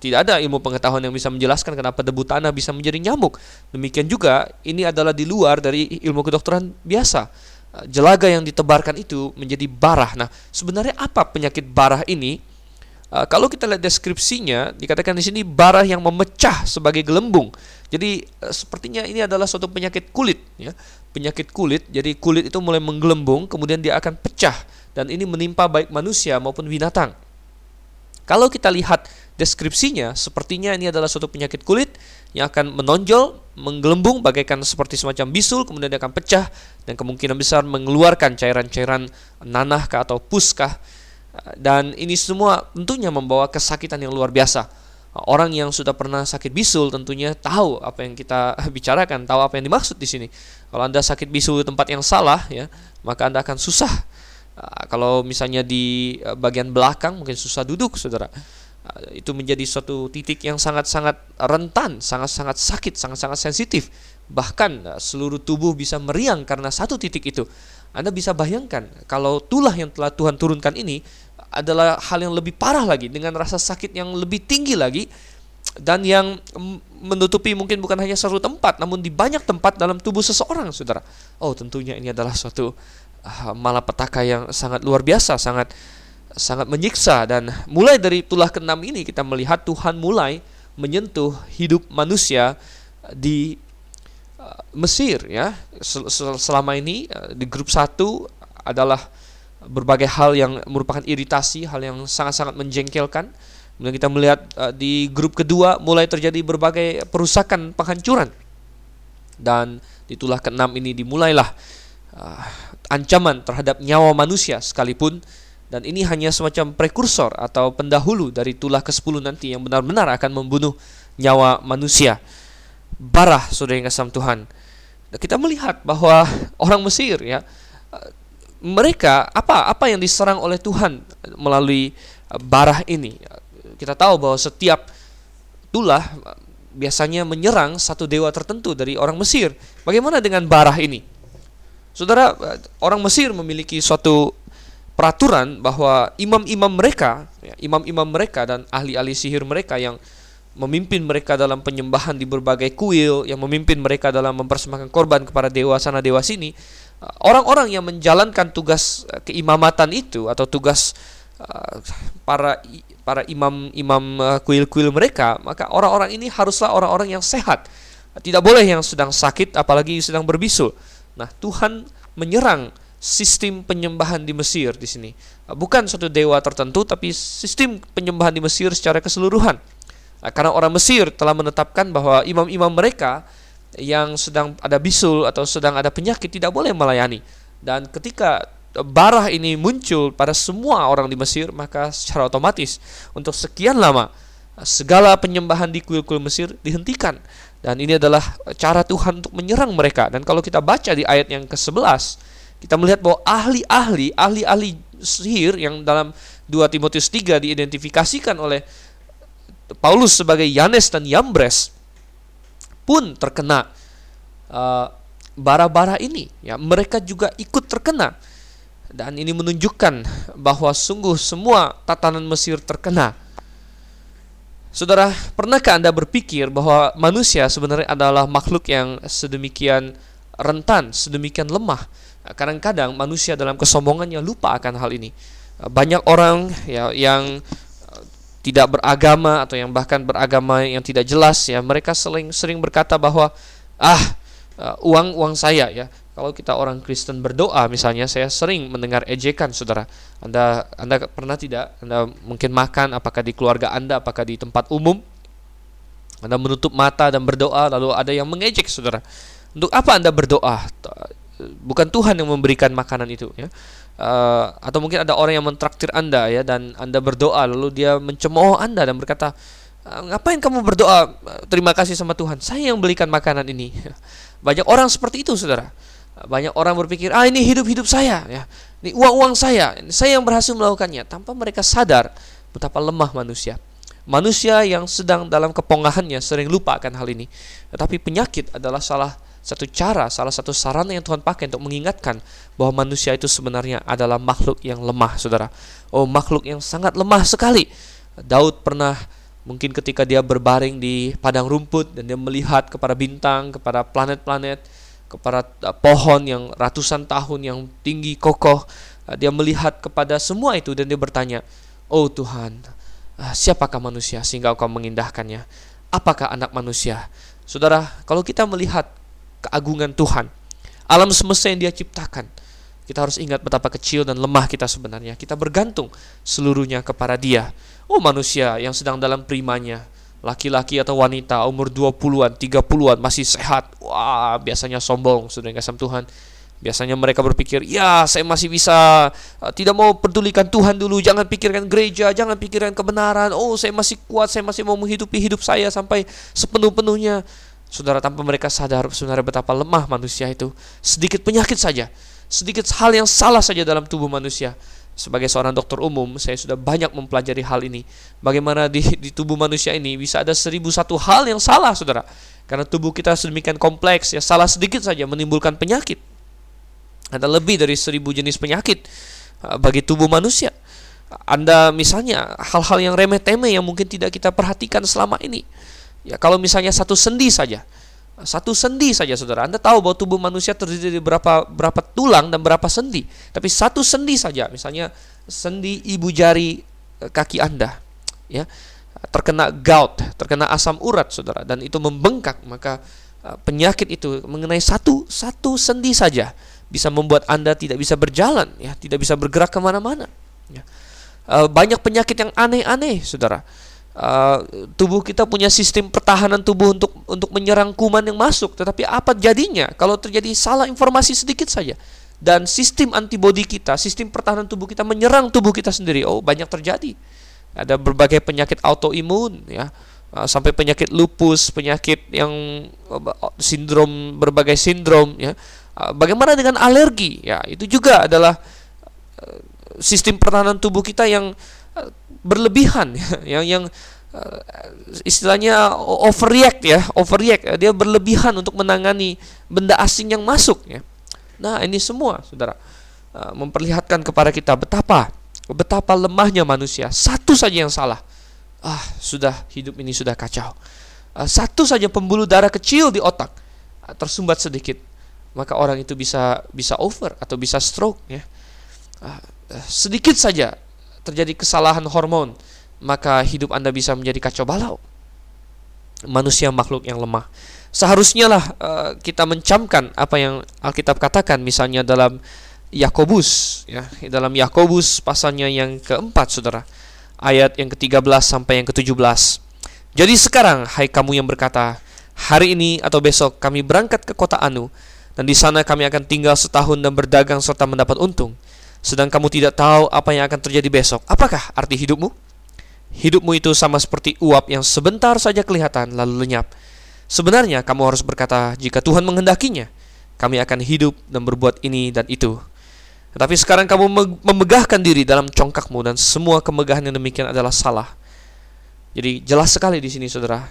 tidak ada ilmu pengetahuan yang bisa menjelaskan kenapa debu tanah bisa menjadi nyamuk. Demikian juga ini adalah di luar dari ilmu kedokteran biasa. Jelaga yang ditebarkan itu menjadi barah. Nah, sebenarnya apa penyakit barah ini? Uh, kalau kita lihat deskripsinya, dikatakan di sini bara yang memecah sebagai gelembung. Jadi uh, sepertinya ini adalah suatu penyakit kulit, ya, penyakit kulit. Jadi kulit itu mulai menggelembung, kemudian dia akan pecah, dan ini menimpa baik manusia maupun binatang. Kalau kita lihat deskripsinya, sepertinya ini adalah suatu penyakit kulit yang akan menonjol, menggelembung bagaikan seperti semacam bisul, kemudian dia akan pecah dan kemungkinan besar mengeluarkan cairan-cairan nanah kah atau pus kah. Dan ini semua tentunya membawa kesakitan yang luar biasa. Orang yang sudah pernah sakit bisul tentunya tahu apa yang kita bicarakan, tahu apa yang dimaksud di sini. Kalau Anda sakit bisul di tempat yang salah ya, maka Anda akan susah Ah, kalau misalnya di eh, bagian belakang mungkin susah duduk, saudara. Ah, itu menjadi suatu titik yang sangat-sangat rentan, sangat-sangat sakit, sangat-sangat sensitif. Bahkan ah, seluruh tubuh bisa meriang karena satu titik itu. Anda bisa bayangkan kalau tulah yang telah Tuhan turunkan ini adalah hal yang lebih parah lagi dengan rasa sakit yang lebih tinggi lagi dan yang menutupi mungkin bukan hanya satu tempat namun di banyak tempat dalam tubuh seseorang saudara. Oh tentunya ini adalah suatu Ah, malapetaka yang sangat luar biasa, sangat sangat menyiksa dan mulai dari tulah keenam ini kita melihat Tuhan mulai menyentuh hidup manusia di uh, Mesir ya. Selama ini uh, di grup satu adalah berbagai hal yang merupakan iritasi, hal yang sangat-sangat menjengkelkan. Kemudian kita melihat uh, di grup kedua mulai terjadi berbagai perusakan, penghancuran. Dan di tulah keenam ini dimulailah ancaman terhadap nyawa manusia sekalipun dan ini hanya semacam prekursor atau pendahulu dari tulah ke-10 nanti yang benar-benar akan membunuh nyawa manusia. Barah saudara yang kasam Tuhan. Kita melihat bahwa orang Mesir ya mereka apa apa yang diserang oleh Tuhan melalui barah ini. Kita tahu bahwa setiap tulah biasanya menyerang satu dewa tertentu dari orang Mesir. Bagaimana dengan barah ini? Saudara, orang Mesir memiliki suatu peraturan bahwa imam-imam mereka, ya, imam-imam mereka dan ahli-ahli sihir mereka yang memimpin mereka dalam penyembahan di berbagai kuil, yang memimpin mereka dalam mempersembahkan korban kepada dewa sana dewa sini, orang-orang yang menjalankan tugas eh, keimamatan itu atau tugas uh, para para imam-imam kuil-kuil mereka, maka orang-orang ini haruslah orang-orang yang sehat. Tidak boleh yang sedang sakit apalagi sedang berbisul. Nah, Tuhan menyerang sistem penyembahan di Mesir di sini. Bukan suatu dewa tertentu, tapi sistem penyembahan di Mesir secara keseluruhan. Nah, karena orang Mesir telah menetapkan bahwa imam-imam mereka yang sedang ada bisul atau sedang ada penyakit tidak boleh melayani. Dan ketika barah ini muncul pada semua orang di Mesir, maka secara otomatis untuk sekian lama segala penyembahan di kuil-kuil Mesir dihentikan dan ini adalah cara Tuhan untuk menyerang mereka. Dan kalau kita baca di ayat yang ke-11, kita melihat bahwa ahli-ahli, ahli-ahli sihir yang dalam 2 Timotius 3 diidentifikasikan oleh Paulus sebagai Yanes dan Yambres pun terkena uh, bara-bara ini. Ya, mereka juga ikut terkena. Dan ini menunjukkan bahwa sungguh semua tatanan Mesir terkena Saudara, pernahkah Anda berpikir bahwa manusia sebenarnya adalah makhluk yang sedemikian rentan, sedemikian lemah? Kadang-kadang manusia dalam kesombongannya lupa akan hal ini. Banyak orang ya yang eh, tidak beragama atau yang bahkan beragama yang tidak jelas ya, mereka sering sering berkata bahwa ah eh, uang uang saya ya kalau kita orang Kristen berdoa misalnya saya sering mendengar ejekan Saudara. Anda Anda pernah tidak Anda mungkin makan apakah di keluarga Anda apakah di tempat umum Anda menutup mata dan berdoa lalu ada yang mengejek Saudara. Untuk apa Anda berdoa? Bukan Tuhan yang memberikan makanan itu ya. Uh, atau mungkin ada orang yang mentraktir Anda ya dan Anda berdoa lalu dia mencemooh Anda dan berkata eh, ngapain kamu berdoa terima kasih sama Tuhan saya yang belikan makanan ini banyak orang seperti itu saudara banyak orang berpikir, ah ini hidup-hidup saya, ya. Ini uang-uang saya, saya yang berhasil melakukannya. Tanpa mereka sadar betapa lemah manusia. Manusia yang sedang dalam kepongahannya sering lupa akan hal ini. Tetapi penyakit adalah salah satu cara, salah satu sarana yang Tuhan pakai untuk mengingatkan bahwa manusia itu sebenarnya adalah makhluk yang lemah, saudara. Oh, makhluk yang sangat lemah sekali. Daud pernah mungkin ketika dia berbaring di padang rumput dan dia melihat kepada bintang, kepada planet-planet, kepada uh, pohon yang ratusan tahun yang tinggi kokoh uh, dia melihat kepada semua itu dan dia bertanya oh Tuhan uh, siapakah manusia sehingga engkau mengindahkannya? Apakah anak manusia? Saudara, kalau kita melihat keagungan Tuhan, alam semesta yang Dia ciptakan, kita harus ingat betapa kecil dan lemah kita sebenarnya. Kita bergantung seluruhnya kepada Dia. Oh manusia yang sedang dalam primanya, laki-laki atau wanita umur 20-an, 30-an masih sehat. Wah, biasanya sombong, sudah kasih Tuhan. Biasanya mereka berpikir, ya saya masih bisa, uh, tidak mau pedulikan Tuhan dulu, jangan pikirkan gereja, jangan pikirkan kebenaran. Oh, saya masih kuat, saya masih mau menghidupi hidup saya sampai sepenuh-penuhnya. Saudara tanpa mereka sadar sebenarnya betapa lemah manusia itu. Sedikit penyakit saja sedikit hal yang salah saja dalam tubuh manusia. Sebagai seorang dokter umum, saya sudah banyak mempelajari hal ini. Bagaimana di, di tubuh manusia ini bisa ada seribu satu hal yang salah, saudara. Karena tubuh kita sedemikian kompleks, ya salah sedikit saja menimbulkan penyakit. Ada lebih dari seribu jenis penyakit uh, bagi tubuh manusia. Anda misalnya hal-hal yang remeh-temeh yang mungkin tidak kita perhatikan selama ini. Ya kalau misalnya satu sendi saja, satu sendi saja saudara. Anda tahu bahwa tubuh manusia terdiri dari berapa berapa tulang dan berapa sendi. Tapi satu sendi saja, misalnya sendi ibu jari eh, kaki Anda, ya terkena gout, terkena asam urat saudara, dan itu membengkak, maka eh, penyakit itu mengenai satu satu sendi saja bisa membuat Anda tidak bisa berjalan, ya tidak bisa bergerak ke mana-mana. Ya. Eh, banyak penyakit yang aneh-aneh, saudara uh, tubuh kita punya sistem pertahanan tubuh untuk untuk menyerang kuman yang masuk. Tetapi apa jadinya kalau terjadi salah informasi sedikit saja dan sistem antibodi kita, sistem pertahanan tubuh kita menyerang tubuh kita sendiri. Oh, banyak terjadi. Ada berbagai penyakit autoimun ya. Uh, sampai penyakit lupus, penyakit yang uh, sindrom berbagai sindrom ya. Bagaimana dengan alergi? Ya, itu juga adalah sistem pertahanan tubuh kita yang berlebihan ya, yang yang uh, istilahnya overreact ya, overreact. Dia berlebihan untuk menangani benda asing yang masuk ya. Nah, ini semua Saudara uh, memperlihatkan kepada kita betapa betapa lemahnya manusia. Satu saja yang salah. Ah, sudah hidup ini sudah kacau. Uh, satu saja pembuluh darah kecil di otak tersumbat sedikit, maka orang itu bisa bisa over atau bisa stroke ya. Uh, sedikit saja terjadi kesalahan hormon, maka hidup Anda bisa menjadi kacau balau. Manusia makhluk yang lemah. Seharusnya lah uh, kita mencamkan apa yang Alkitab katakan misalnya dalam Yakobus ya, dalam Yakobus pasalnya yang keempat Saudara. Ayat yang ke-13 sampai yang ke-17. Jadi sekarang hai kamu yang berkata, hari ini atau besok kami berangkat ke kota Anu dan di sana kami akan tinggal setahun dan berdagang serta mendapat untung sedang kamu tidak tahu apa yang akan terjadi besok. Apakah arti hidupmu? Hidupmu itu sama seperti uap yang sebentar saja kelihatan lalu lenyap. Sebenarnya kamu harus berkata, jika Tuhan menghendakinya, kami akan hidup dan berbuat ini dan itu. Tetapi sekarang kamu memegahkan diri dalam congkakmu dan semua kemegahan yang demikian adalah salah. Jadi jelas sekali di sini saudara.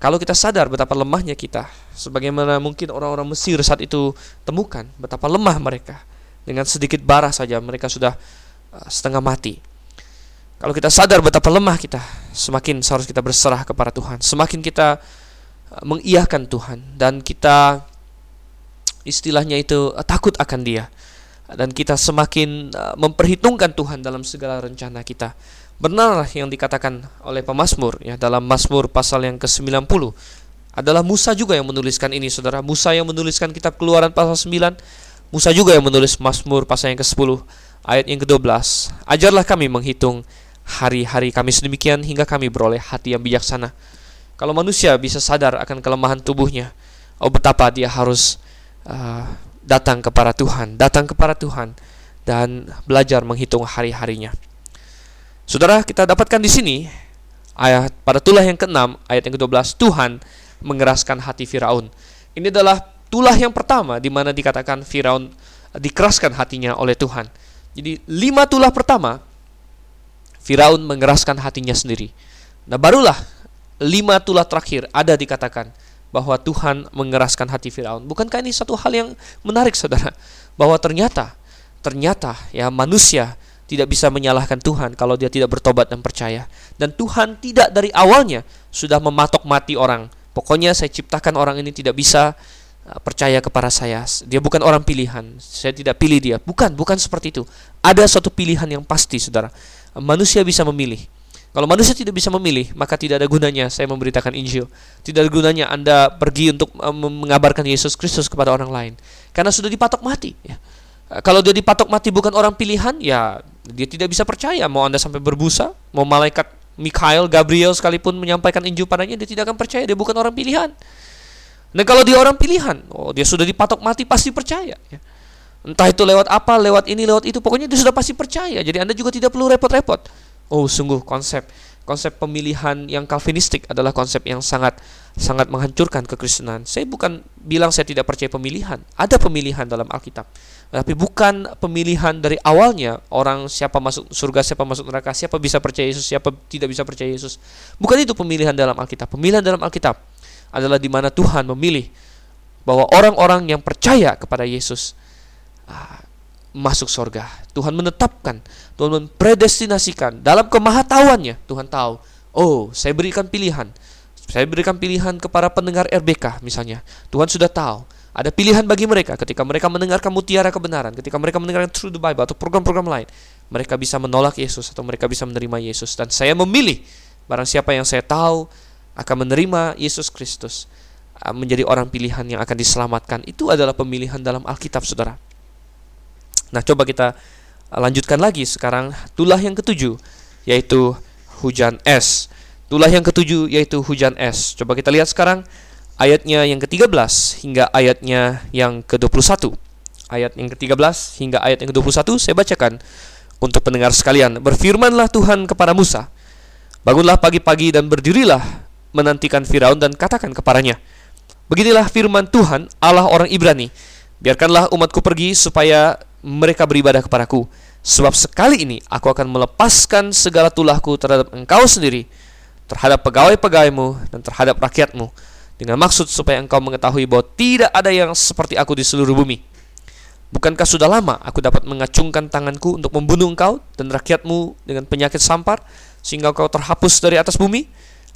Kalau kita sadar betapa lemahnya kita, sebagaimana mungkin orang-orang Mesir saat itu temukan betapa lemah mereka dengan sedikit bara saja mereka sudah uh, setengah mati. Kalau kita sadar betapa lemah kita, semakin seharusnya kita berserah kepada Tuhan. Semakin kita uh, mengiyakan Tuhan dan kita istilahnya itu uh, takut akan Dia. Dan kita semakin memperhitungkan Tuhan dalam segala rencana kita. Benarlah yang dikatakan oleh pemazmur ya dalam Mazmur pasal yang ke-90 adalah Musa juga yang menuliskan ini Saudara. Musa yang menuliskan kitab Keluaran pasal 9 Musa juga yang menulis Mazmur pasal yang ke-10 ayat yang ke-12. Ajarlah kami menghitung hari-hari kami sedemikian hingga kami beroleh hati yang bijaksana. Kalau manusia bisa sadar akan kelemahan tubuhnya, oh betapa dia harus uh, datang kepada Tuhan, datang kepada Tuhan dan belajar menghitung hari-harinya. Saudara, kita dapatkan di sini ayat pada tulah yang ke-6 ayat yang ke-12 Tuhan mengeraskan hati Firaun. Ini adalah tulah yang pertama di mana dikatakan Firaun dikeraskan hatinya oleh Tuhan. Jadi lima tulah pertama Firaun mengeraskan hatinya sendiri. Nah barulah lima tulah terakhir ada dikatakan bahwa Tuhan mengeraskan hati Firaun. Bukankah ini satu hal yang menarik saudara? Bahwa ternyata ternyata ya manusia tidak bisa menyalahkan Tuhan kalau dia tidak bertobat dan percaya. Dan Tuhan tidak dari awalnya sudah mematok mati orang. Pokoknya saya ciptakan orang ini tidak bisa percaya kepada saya. Dia bukan orang pilihan. Saya tidak pilih dia. Bukan, bukan seperti itu. Ada suatu pilihan yang pasti, Saudara. Manusia bisa memilih. Kalau manusia tidak bisa memilih, maka tidak ada gunanya saya memberitakan Injil. Tidak ada gunanya Anda pergi untuk uh, mengabarkan Yesus Kristus kepada orang lain. Karena sudah dipatok mati. Ya. Uh, kalau dia dipatok mati bukan orang pilihan, ya dia tidak bisa percaya. Mau Anda sampai berbusa, mau malaikat Mikhail, Gabriel sekalipun menyampaikan Injil padanya, dia tidak akan percaya. Dia bukan orang pilihan. Nah kalau dia orang pilihan, oh dia sudah dipatok mati pasti percaya. Ya. Entah itu lewat apa, lewat ini, lewat itu, pokoknya dia sudah pasti percaya. Jadi Anda juga tidak perlu repot-repot. Oh, sungguh konsep konsep pemilihan yang kalvinistik adalah konsep yang sangat sangat menghancurkan kekristenan. Saya bukan bilang saya tidak percaya pemilihan. Ada pemilihan dalam Alkitab. Tapi bukan pemilihan dari awalnya orang siapa masuk surga, siapa masuk neraka, siapa bisa percaya Yesus, siapa tidak bisa percaya Yesus. Bukan itu pemilihan dalam Alkitab. Pemilihan dalam Alkitab adalah di mana Tuhan memilih bahwa orang-orang yang percaya kepada Yesus ah, masuk surga. Tuhan menetapkan, Tuhan mempredestinasikan dalam kemahatauannya. Tuhan tahu, oh, saya berikan pilihan. Saya berikan pilihan kepada pendengar RBK misalnya. Tuhan sudah tahu ada pilihan bagi mereka ketika mereka mendengarkan mutiara kebenaran, ketika mereka mendengarkan True the Bible atau program-program lain, mereka bisa menolak Yesus atau mereka bisa menerima Yesus dan saya memilih barang siapa yang saya tahu akan menerima Yesus Kristus ah, menjadi orang pilihan yang akan diselamatkan. Itu adalah pemilihan dalam Alkitab, Saudara. Nah, coba kita lanjutkan lagi sekarang tulah yang ketujuh yaitu hujan es. Tulah yang ketujuh yaitu hujan es. Coba kita lihat sekarang ayatnya yang ke-13 hingga ayatnya yang ke-21. Ayat yang ke-13 hingga ayat yang ke-21 saya bacakan untuk pendengar sekalian. Berfirmanlah Tuhan kepada Musa, Bangunlah pagi-pagi dan berdirilah menantikan Firaun dan katakan kepadanya, Beginilah firman Tuhan Allah orang Ibrani, biarkanlah umatku pergi supaya mereka beribadah kepadaku. Sebab sekali ini aku akan melepaskan segala tulahku terhadap engkau sendiri, terhadap pegawai-pegawaimu dan terhadap rakyatmu, dengan maksud supaya engkau mengetahui bahwa tidak ada yang seperti aku di seluruh bumi. Bukankah sudah lama aku dapat mengacungkan tanganku untuk membunuh engkau dan rakyatmu dengan penyakit sampar, sehingga kau terhapus dari atas bumi?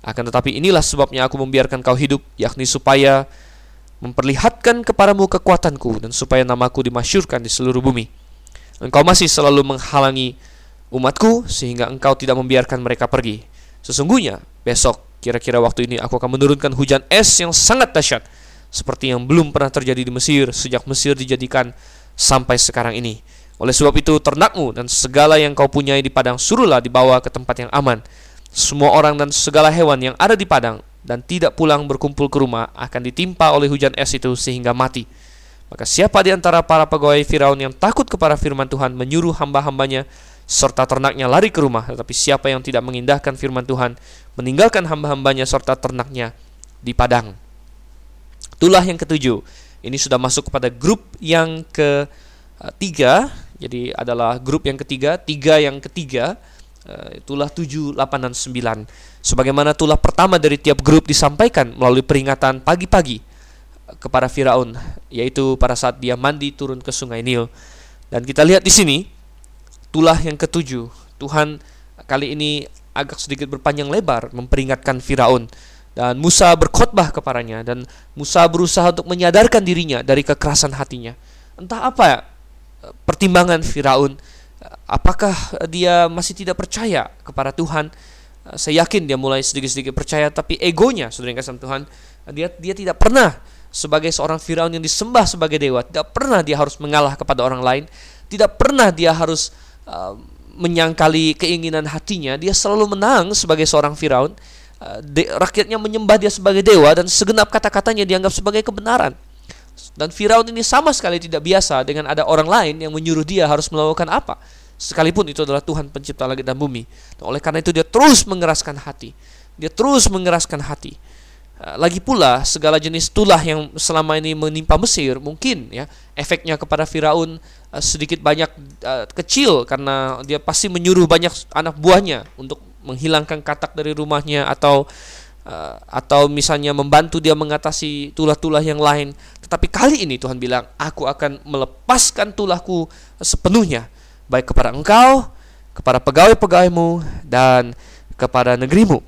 Akan tetapi inilah sebabnya aku membiarkan kau hidup, yakni supaya memperlihatkan kepadamu kekuatanku dan supaya namaku dimasyurkan di seluruh bumi. Engkau masih selalu menghalangi umatku sehingga engkau tidak membiarkan mereka pergi. Sesungguhnya besok kira-kira waktu ini aku akan menurunkan hujan es yang sangat dahsyat seperti yang belum pernah terjadi di Mesir sejak Mesir dijadikan sampai sekarang ini. Oleh sebab itu ternakmu dan segala yang kau punyai di padang suruhlah dibawa ke tempat yang aman. Semua orang dan segala hewan yang ada di padang dan tidak pulang berkumpul ke rumah akan ditimpa oleh hujan es itu sehingga mati. Maka siapa di antara para pegawai Firaun yang takut kepada firman Tuhan menyuruh hamba-hambanya serta ternaknya lari ke rumah, tetapi siapa yang tidak mengindahkan firman Tuhan meninggalkan hamba-hambanya serta ternaknya di padang. Itulah yang ketujuh. Ini sudah masuk kepada grup yang ketiga, jadi adalah grup yang ketiga, tiga yang ketiga, itulah tujuh, delapan, dan sembilan. Sebagaimana tulah pertama dari tiap grup disampaikan melalui peringatan pagi-pagi kepada Firaun, yaitu pada saat dia mandi turun ke sungai Nil. Dan kita lihat di sini tulah yang ketujuh. Tuhan kali ini agak sedikit berpanjang lebar memperingatkan Firaun dan Musa berkhotbah kepadanya dan Musa berusaha untuk menyadarkan dirinya dari kekerasan hatinya. Entah apa pertimbangan Firaun, apakah dia masih tidak percaya kepada Tuhan? Saya yakin dia mulai sedikit-sedikit percaya tapi egonya saudara yang kasih Tuhan dia dia tidak pernah sebagai seorang Firaun yang disembah sebagai dewa tidak pernah dia harus mengalah kepada orang lain tidak pernah dia harus uh, menyangkali keinginan hatinya. Dia selalu menang sebagai seorang Firaun uh, rakyatnya menyembah dia sebagai dewa dan segenap kata-katanya dianggap sebagai kebenaran dan Firaun ini sama sekali tidak biasa dengan ada orang lain yang menyuruh dia harus melakukan apa sekalipun itu adalah Tuhan pencipta langit dan bumi. Dan oleh karena itu dia terus mengeraskan hati. Dia terus mengeraskan hati. Eh, lagi pula segala jenis tulah yang selama ini menimpa Mesir mungkin ya efeknya kepada Firaun uh, sedikit banyak uh, kecil karena dia pasti menyuruh banyak anak buahnya untuk menghilangkan katak dari rumahnya atau atau misalnya membantu dia mengatasi tulah-tulah yang lain. Tetapi kali ini Tuhan bilang, aku akan melepaskan tulahku sepenuhnya baik kepada engkau, kepada pegawai-pegawaimu dan kepada negerimu.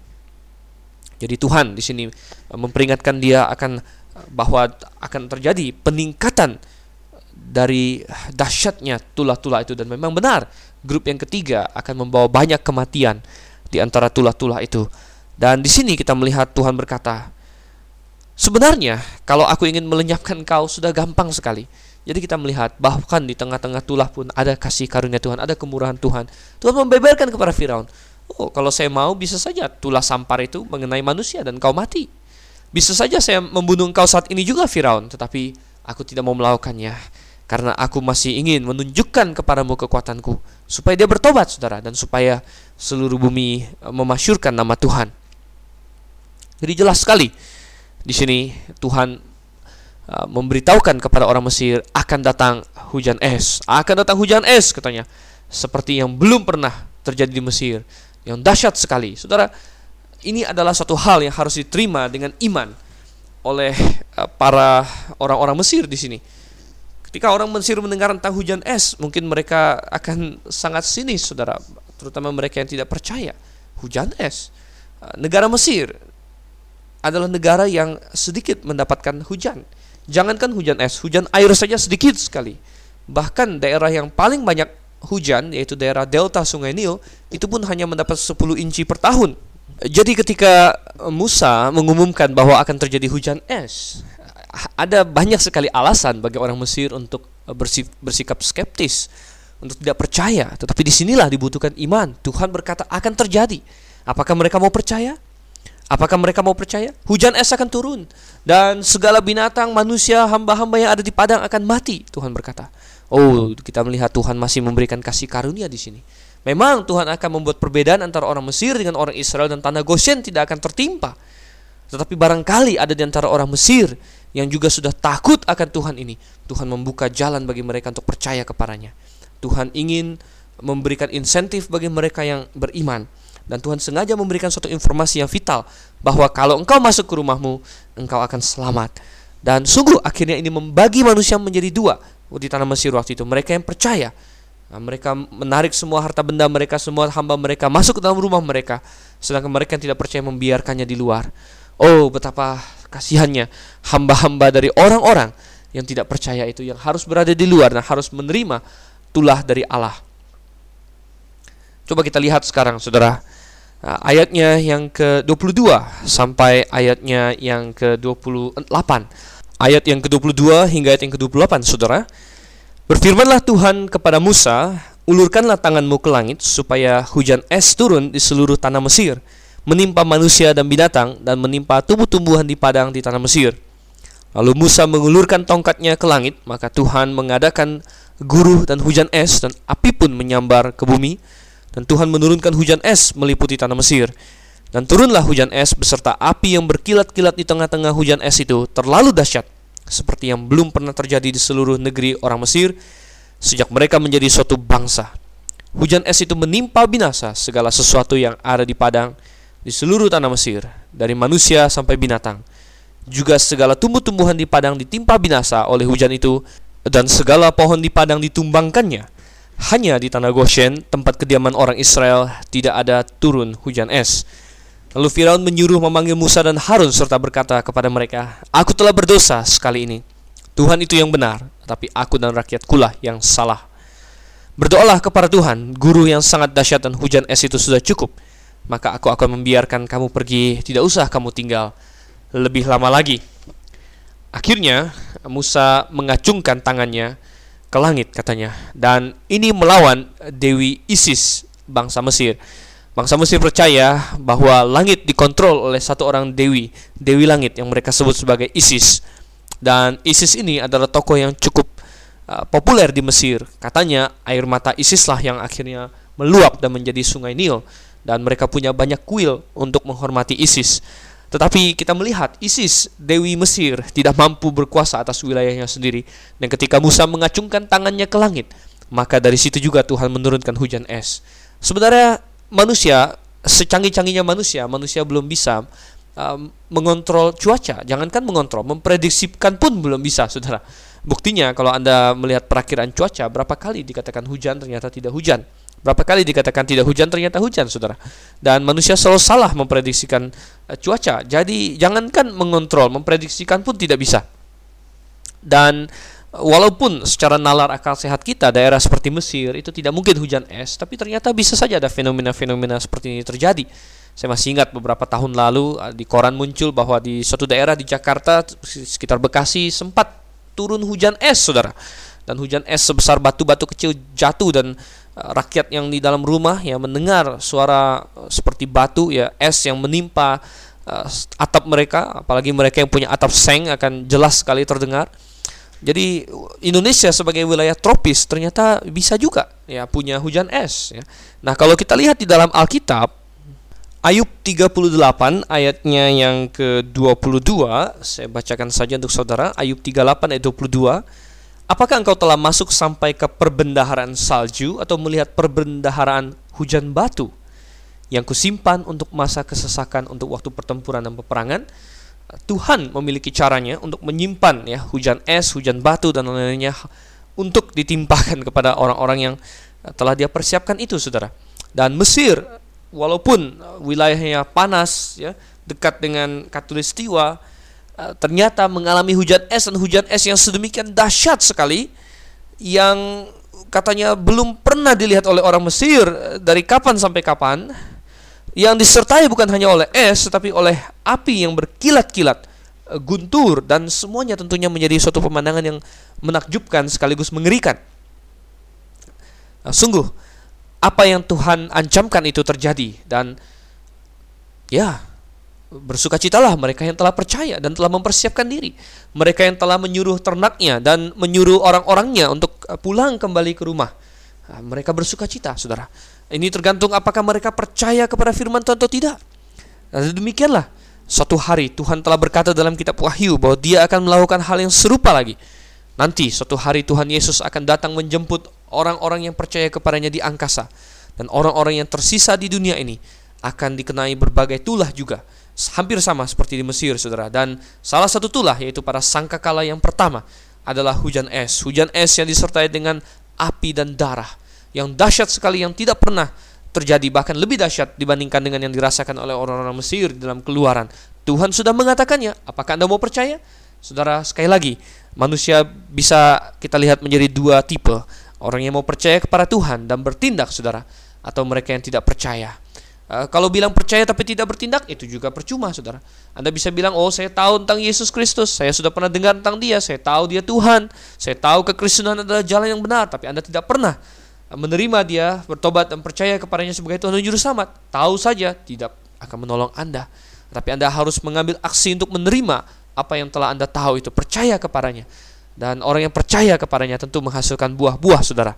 Jadi Tuhan di sini eh, memperingatkan dia akan eh, bahwa akan terjadi peningkatan dari dahsyatnya tulah-tulah itu dan memang benar grup yang ketiga akan membawa banyak kematian di antara tulah-tulah itu. Dan di sini kita melihat Tuhan berkata, sebenarnya kalau aku ingin melenyapkan kau sudah gampang sekali. Jadi kita melihat bahkan di tengah-tengah tulah pun ada kasih karunia Tuhan, ada kemurahan Tuhan. Tuhan membeberkan kepada Firaun, "Oh, kalau saya mau bisa saja tulah sampar itu mengenai manusia dan kau mati. Bisa saja saya membunuh engkau saat ini juga Firaun, tetapi aku tidak mau melakukannya karena aku masih ingin menunjukkan kepadamu kekuatanku supaya dia bertobat Saudara dan supaya seluruh bumi memasyurkan nama Tuhan." Jadi jelas sekali di sini Tuhan Uh, memberitahukan kepada orang Mesir akan datang hujan es, akan datang hujan es katanya, seperti yang belum pernah terjadi di Mesir, yang dahsyat sekali. Saudara, ini adalah suatu hal yang harus diterima dengan iman oleh uh, para orang-orang Mesir di sini. Ketika orang Mesir mendengar tentang hujan es, mungkin mereka akan sangat sinis, saudara, terutama mereka yang tidak percaya. Hujan es, uh, negara Mesir adalah negara yang sedikit mendapatkan hujan Jangankan hujan es, hujan air saja sedikit sekali. Bahkan daerah yang paling banyak hujan, yaitu daerah delta sungai Nil, itu pun hanya mendapat 10 inci per tahun. Jadi ketika Musa mengumumkan bahwa akan terjadi hujan es, ada banyak sekali alasan bagi orang Mesir untuk bersikap skeptis, untuk tidak percaya. Tetapi di sinilah dibutuhkan iman. Tuhan berkata akan terjadi. Apakah mereka mau percaya? Apakah mereka mau percaya? Hujan es akan turun dan segala binatang, manusia, hamba-hamba yang ada di padang akan mati, Tuhan berkata. Oh, kita melihat Tuhan masih memberikan kasih karunia di sini. Memang Tuhan akan membuat perbedaan antara orang Mesir dengan orang Israel dan tanah Goshen tidak akan tertimpa. Tetapi barangkali ada di antara orang Mesir yang juga sudah takut akan Tuhan ini. Tuhan membuka jalan bagi mereka untuk percaya kepadanya. Tuhan ingin memberikan insentif bagi mereka yang beriman dan Tuhan sengaja memberikan suatu informasi yang vital bahwa kalau engkau masuk ke rumahmu, engkau akan selamat. Dan sungguh akhirnya ini membagi manusia menjadi dua di tanah Mesir waktu itu. Mereka yang percaya, nah, mereka menarik semua harta benda mereka, semua hamba mereka masuk ke dalam rumah mereka, sedangkan mereka yang tidak percaya membiarkannya di luar. Oh, betapa kasihannya hamba-hamba dari orang-orang yang tidak percaya itu yang harus berada di luar dan harus menerima tulah dari Allah. Coba kita lihat sekarang, saudara. Nah, ayatnya yang ke-22 sampai ayatnya yang ke-28. Ayat yang ke-22 hingga ayat yang ke-28, Saudara. Berfirmanlah Tuhan kepada Musa, ulurkanlah tanganmu ke langit supaya hujan es turun di seluruh tanah Mesir, menimpa manusia dan binatang dan menimpa tumbuh-tumbuhan di padang di tanah Mesir. Lalu Musa mengulurkan tongkatnya ke langit, maka Tuhan mengadakan guru dan hujan es dan api pun menyambar ke bumi dan Tuhan menurunkan hujan es meliputi tanah Mesir. Dan turunlah hujan es beserta api yang berkilat-kilat di tengah-tengah hujan es itu terlalu dahsyat, seperti yang belum pernah terjadi di seluruh negeri orang Mesir sejak mereka menjadi suatu bangsa. Hujan es itu menimpa binasa segala sesuatu yang ada di padang di seluruh tanah Mesir, dari manusia sampai binatang. Juga segala tumbuh-tumbuhan di padang ditimpa binasa oleh hujan itu, dan segala pohon di padang ditumbangkannya hanya di tanah Goshen, tempat kediaman orang Israel, tidak ada turun hujan es. Lalu Firaun menyuruh memanggil Musa dan Harun serta berkata kepada mereka, Aku telah berdosa sekali ini. Tuhan itu yang benar, tapi aku dan rakyatkulah yang salah. Berdoalah kepada Tuhan, guru yang sangat dahsyat dan hujan es itu sudah cukup. Maka aku akan membiarkan kamu pergi, tidak usah kamu tinggal lebih lama lagi. Akhirnya Musa mengacungkan tangannya ke langit katanya dan ini melawan Dewi Isis bangsa Mesir. Bangsa Mesir percaya bahwa langit dikontrol oleh satu orang dewi, dewi langit yang mereka sebut sebagai Isis. Dan Isis ini adalah tokoh yang cukup uh, populer di Mesir. Katanya air mata Isis lah yang akhirnya meluap dan menjadi sungai Nil dan mereka punya banyak kuil untuk menghormati Isis. Tetapi kita melihat Isis, Dewi Mesir, tidak mampu berkuasa atas wilayahnya sendiri. Dan ketika Musa mengacungkan tangannya ke langit, maka dari situ juga Tuhan menurunkan hujan es. Sebenarnya manusia, secanggih-canggihnya manusia, manusia belum bisa um, mengontrol cuaca. Jangankan mengontrol, memprediksikan pun belum bisa, saudara. Buktinya kalau Anda melihat perakiraan cuaca, berapa kali dikatakan hujan ternyata tidak hujan. Berapa kali dikatakan tidak hujan ternyata hujan, Saudara. Dan manusia selalu salah memprediksikan uh, cuaca. Jadi jangankan mengontrol, memprediksikan pun tidak bisa. Dan walaupun secara nalar akal sehat kita daerah seperti Mesir itu tidak mungkin hujan es, tapi ternyata bisa saja ada fenomena-fenomena seperti ini terjadi. Saya masih ingat beberapa tahun lalu di koran muncul bahwa di suatu daerah di Jakarta sekitar Bekasi sempat turun hujan es, Saudara. Dan hujan es sebesar batu-batu kecil jatuh dan rakyat yang di dalam rumah ya mendengar suara seperti batu ya es yang menimpa uh, atap mereka, apalagi mereka yang punya atap seng akan jelas sekali terdengar. Jadi Indonesia sebagai wilayah tropis ternyata bisa juga ya punya hujan es ya. Nah, kalau kita lihat di dalam Alkitab Ayub 38 ayatnya yang ke-22 saya bacakan saja untuk saudara Ayub 38 ayat 22 Apakah engkau telah masuk sampai ke perbendaharaan salju atau melihat perbendaharaan hujan batu yang kusimpan untuk masa kesesakan untuk waktu pertempuran dan peperangan? Tuhan memiliki caranya untuk menyimpan ya hujan es, hujan batu dan lain-lainnya untuk ditimpakan kepada orang-orang yang eh, telah dia persiapkan itu, Saudara. Dan Mesir walaupun eh, wilayahnya panas ya, dekat dengan katulistiwa ternyata mengalami hujan es dan hujan es yang sedemikian dahsyat sekali yang katanya belum pernah dilihat oleh orang Mesir dari kapan sampai kapan yang disertai bukan hanya oleh es tetapi oleh api yang berkilat-kilat, eh, guntur dan semuanya tentunya menjadi suatu pemandangan yang menakjubkan sekaligus mengerikan. Nah, sungguh apa yang Tuhan ancamkan itu terjadi dan ya bersukacitalah mereka yang telah percaya dan telah mempersiapkan diri. Mereka yang telah menyuruh ternaknya dan menyuruh orang-orangnya untuk eh, pulang kembali ke rumah. Nah, mereka bersukacita, Saudara. Ini tergantung apakah mereka percaya kepada firman Tuhan atau tidak. Dan demikianlah, suatu hari Tuhan telah berkata dalam kitab Wahyu bahwa dia akan melakukan hal yang serupa lagi. Nanti suatu hari Tuhan Yesus akan datang menjemput orang-orang yang percaya kepadanya di angkasa. Dan orang-orang yang tersisa di dunia ini akan dikenai berbagai tulah juga. Hampir sama seperti di Mesir, saudara. Dan salah satu tulah yaitu pada sangkakala yang pertama adalah hujan es. Hujan es yang disertai dengan api dan darah yang dahsyat sekali yang tidak pernah terjadi bahkan lebih dahsyat dibandingkan dengan yang dirasakan oleh orang-orang Mesir dalam keluaran. Tuhan sudah mengatakannya. Apakah Anda mau percaya? Saudara, sekali lagi, manusia bisa kita lihat menjadi dua tipe. Orang yang mau percaya kepada Tuhan dan bertindak, saudara, atau mereka yang tidak percaya. Uh, kalau bilang percaya tapi tidak bertindak, itu juga percuma, saudara. Anda bisa bilang, oh saya tahu tentang Yesus Kristus, saya sudah pernah dengar tentang dia, saya tahu dia Tuhan, saya tahu kekristenan adalah jalan yang benar, tapi Anda tidak pernah menerima dia, bertobat dan percaya kepadanya sebagai Tuhan dan Juru Selamat, tahu saja tidak akan menolong Anda. Tapi Anda harus mengambil aksi untuk menerima apa yang telah Anda tahu itu, percaya kepadanya. Dan orang yang percaya kepadanya tentu menghasilkan buah-buah, saudara.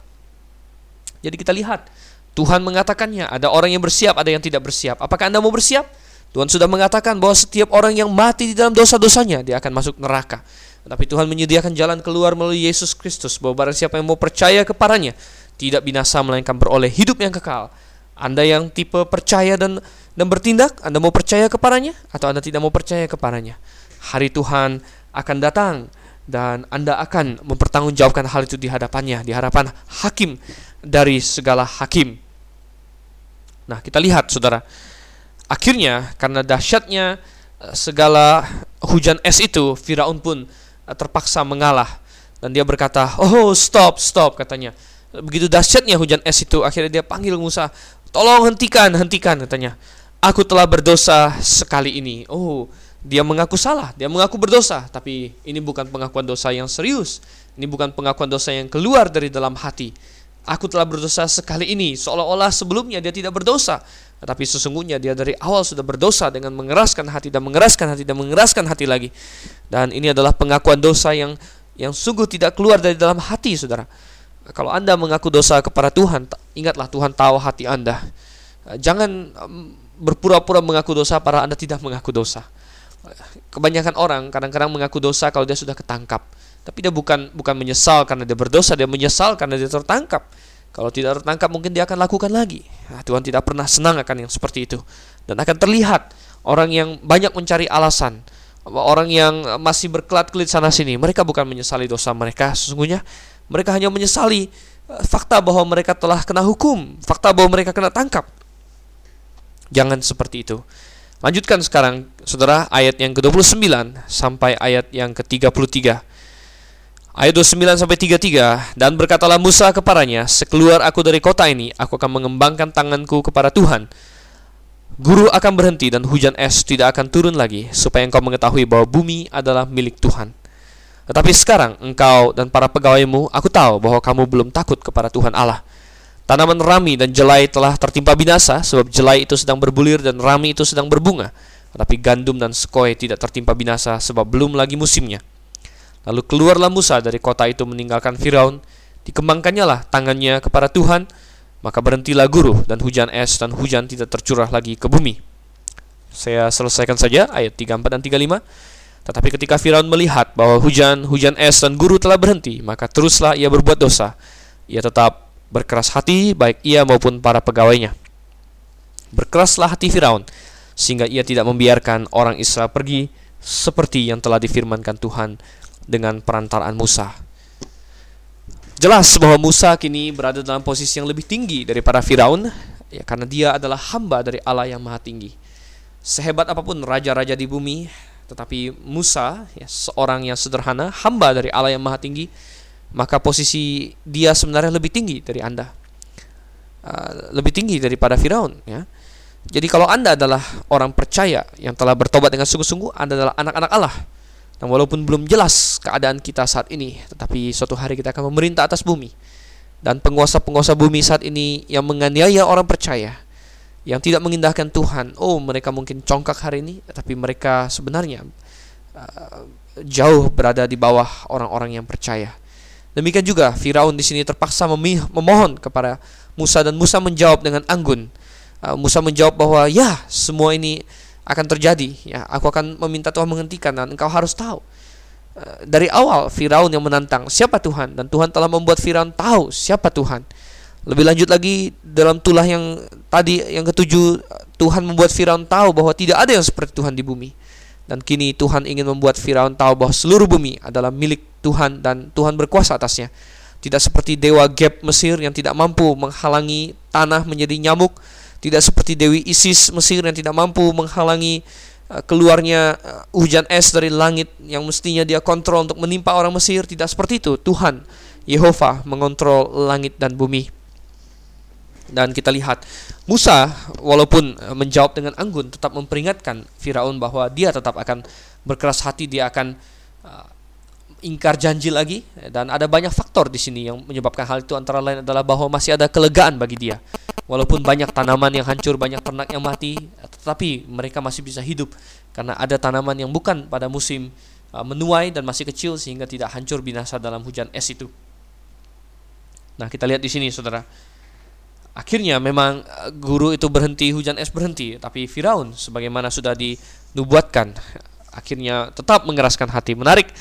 Jadi kita lihat, Tuhan mengatakannya, ada orang yang bersiap, ada yang tidak bersiap. Apakah Anda mau bersiap? Tuhan sudah mengatakan bahwa setiap orang yang mati di dalam dosa-dosanya, dia akan masuk neraka. Tapi Tuhan menyediakan jalan keluar melalui Yesus Kristus, bahwa barang siapa yang mau percaya kepadanya, tidak binasa melainkan beroleh hidup yang kekal. Anda yang tipe percaya dan dan bertindak, Anda mau percaya kepadanya atau Anda tidak mau percaya kepadanya. Hari Tuhan akan datang dan Anda akan mempertanggungjawabkan hal itu di hadapannya, di hadapan hakim dari segala hakim. Nah, kita lihat Saudara. Akhirnya karena dahsyatnya eh, segala hujan es itu, Firaun pun eh, terpaksa mengalah. Dan dia berkata, "Oh, stop, stop," katanya. Begitu dahsyatnya hujan es itu akhirnya dia panggil Musa tolong hentikan hentikan katanya. Aku telah berdosa sekali ini. Oh dia mengaku salah dia mengaku berdosa. Tapi ini bukan pengakuan dosa yang serius. Ini bukan pengakuan dosa yang keluar dari dalam hati aku telah berdosa sekali ini seolah-olah sebelumnya dia tidak berdosa tetapi sesungguhnya dia dari awal sudah berdosa dengan mengeraskan hati dan mengeraskan hati dan mengeraskan hati lagi dan ini adalah pengakuan dosa yang yang sungguh tidak keluar dari dalam hati saudara kalau Anda mengaku dosa kepada Tuhan, ingatlah Tuhan tahu hati Anda. Jangan berpura-pura mengaku dosa para Anda tidak mengaku dosa. Kebanyakan orang kadang-kadang mengaku dosa kalau dia sudah ketangkap. Tapi dia bukan bukan menyesal karena dia berdosa, dia menyesal karena dia tertangkap. Kalau tidak tertangkap mungkin dia akan lakukan lagi. Nah, Tuhan tidak pernah senang akan yang seperti itu. Dan akan terlihat orang yang banyak mencari alasan. Orang yang masih berkelat-kelit sana sini, mereka bukan menyesali dosa mereka sesungguhnya, mereka hanya menyesali eh, fakta bahwa mereka telah kena hukum, fakta bahwa mereka kena tangkap. Jangan seperti itu. Lanjutkan sekarang, saudara, ayat yang ke-29 sampai ayat yang ke-33. Ayat 29 sampai 33 dan berkatalah Musa kepadanya, "Sekeluar aku dari kota ini, aku akan mengembangkan tanganku kepada Tuhan. Guru akan berhenti dan hujan es tidak akan turun lagi, supaya engkau mengetahui bahwa bumi adalah milik Tuhan. Tetapi sekarang engkau dan para pegawaimu, aku tahu bahwa kamu belum takut kepada Tuhan Allah. Tanaman rami dan jelai telah tertimpa binasa, sebab jelai itu sedang berbulir dan rami itu sedang berbunga. Tetapi gandum dan sekoi tidak tertimpa binasa, sebab belum lagi musimnya." Lalu keluarlah Musa dari kota itu meninggalkan Firaun, dikembangkannya lah tangannya kepada Tuhan, maka berhentilah guru dan hujan es dan hujan tidak tercurah lagi ke bumi. Saya selesaikan saja ayat 34 dan 35. Tetapi ketika Firaun melihat bahwa hujan, hujan es dan guru telah berhenti, maka teruslah ia berbuat dosa. Ia tetap berkeras hati baik ia maupun para pegawainya. Berkeraslah hati Firaun sehingga ia tidak membiarkan orang Israel pergi seperti yang telah difirmankan Tuhan dengan perantaraan Musa. Jelas bahwa Musa kini berada dalam posisi yang lebih tinggi daripada Firaun ya karena dia adalah hamba dari Allah yang Maha Tinggi. Sehebat apa pun raja-raja di bumi, tetapi Musa ya seorang yang sederhana, hamba dari Allah yang Maha Tinggi, maka posisi dia sebenarnya lebih tinggi dari Anda. Uh, lebih tinggi daripada Firaun ya. Jadi kalau Anda adalah orang percaya yang telah bertobat dengan sungguh-sungguh, Anda adalah anak-anak Allah dan walaupun belum jelas keadaan kita saat ini, tetapi suatu hari kita akan memerintah atas bumi. Dan penguasa-penguasa bumi saat ini yang menganiaya orang percaya, yang tidak mengindahkan Tuhan. Oh, mereka mungkin congkak hari ini, tapi mereka sebenarnya uh, jauh berada di bawah orang-orang yang percaya. Demikian juga Firaun di sini terpaksa memohon kepada Musa dan Musa menjawab dengan anggun. Uh, Musa menjawab bahwa ya semua ini akan terjadi ya. Aku akan meminta Tuhan menghentikan dan engkau harus tahu. Eh, dari awal Firaun yang menantang siapa Tuhan? Dan Tuhan telah membuat Firaun tahu siapa Tuhan. Lebih lanjut lagi dalam tulah yang tadi yang ketujuh Tuhan membuat Firaun tahu bahwa tidak ada yang seperti Tuhan di bumi. Dan kini Tuhan ingin membuat Firaun tahu bahwa seluruh bumi adalah milik Tuhan dan Tuhan berkuasa atasnya. Tidak seperti dewa Geb Mesir yang tidak mampu menghalangi tanah menjadi nyamuk tidak seperti Dewi Isis Mesir yang tidak mampu menghalangi uh, keluarnya uh, hujan es dari langit yang mestinya dia kontrol untuk menimpa orang Mesir. Tidak seperti itu. Tuhan, Yehova mengontrol langit dan bumi. Dan kita lihat Musa walaupun uh, menjawab dengan anggun tetap memperingatkan Firaun bahwa dia tetap akan berkeras hati, dia akan ingkar janji lagi dan ada banyak faktor di sini yang menyebabkan hal itu antara lain adalah bahwa masih ada kelegaan bagi dia. Walaupun banyak tanaman yang hancur, banyak ternak yang mati, tetapi mereka masih bisa hidup karena ada tanaman yang bukan pada musim uh, menuai dan masih kecil sehingga tidak hancur binasa dalam hujan es itu. Nah, kita lihat di sini Saudara. Akhirnya memang uh, guru itu berhenti, hujan es berhenti, tapi Firaun sebagaimana sudah dinubuatkan akhirnya tetap mengeraskan hati. Menarik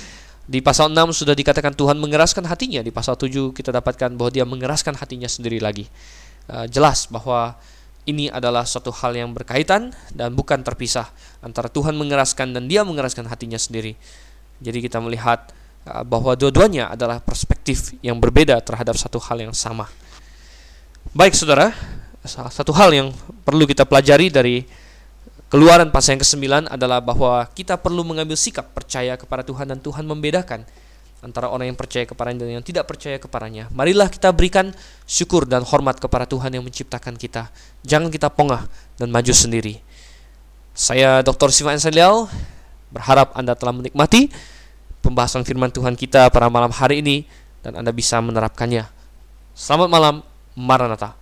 di pasal 6 sudah dikatakan Tuhan mengeraskan hatinya. Di pasal 7 kita dapatkan bahwa dia mengeraskan hatinya sendiri lagi. Uh, jelas bahwa ini adalah suatu hal yang berkaitan dan bukan terpisah antara Tuhan mengeraskan dan dia mengeraskan hatinya sendiri. Jadi kita melihat uh, bahwa dua-duanya adalah perspektif yang berbeda terhadap satu hal yang sama. Baik saudara, salah satu hal yang perlu kita pelajari dari Keluaran pasal yang ke-9 adalah bahwa kita perlu mengambil sikap percaya kepada Tuhan dan Tuhan membedakan antara orang yang percaya kepadanya dan yang tidak percaya kepadanya. Marilah kita berikan syukur dan hormat kepada Tuhan yang menciptakan kita. Jangan kita pongah dan maju sendiri. Saya Dr. Sivan Selial, berharap Anda telah menikmati pembahasan firman Tuhan kita pada malam hari ini dan Anda bisa menerapkannya. Selamat malam, Maranatha.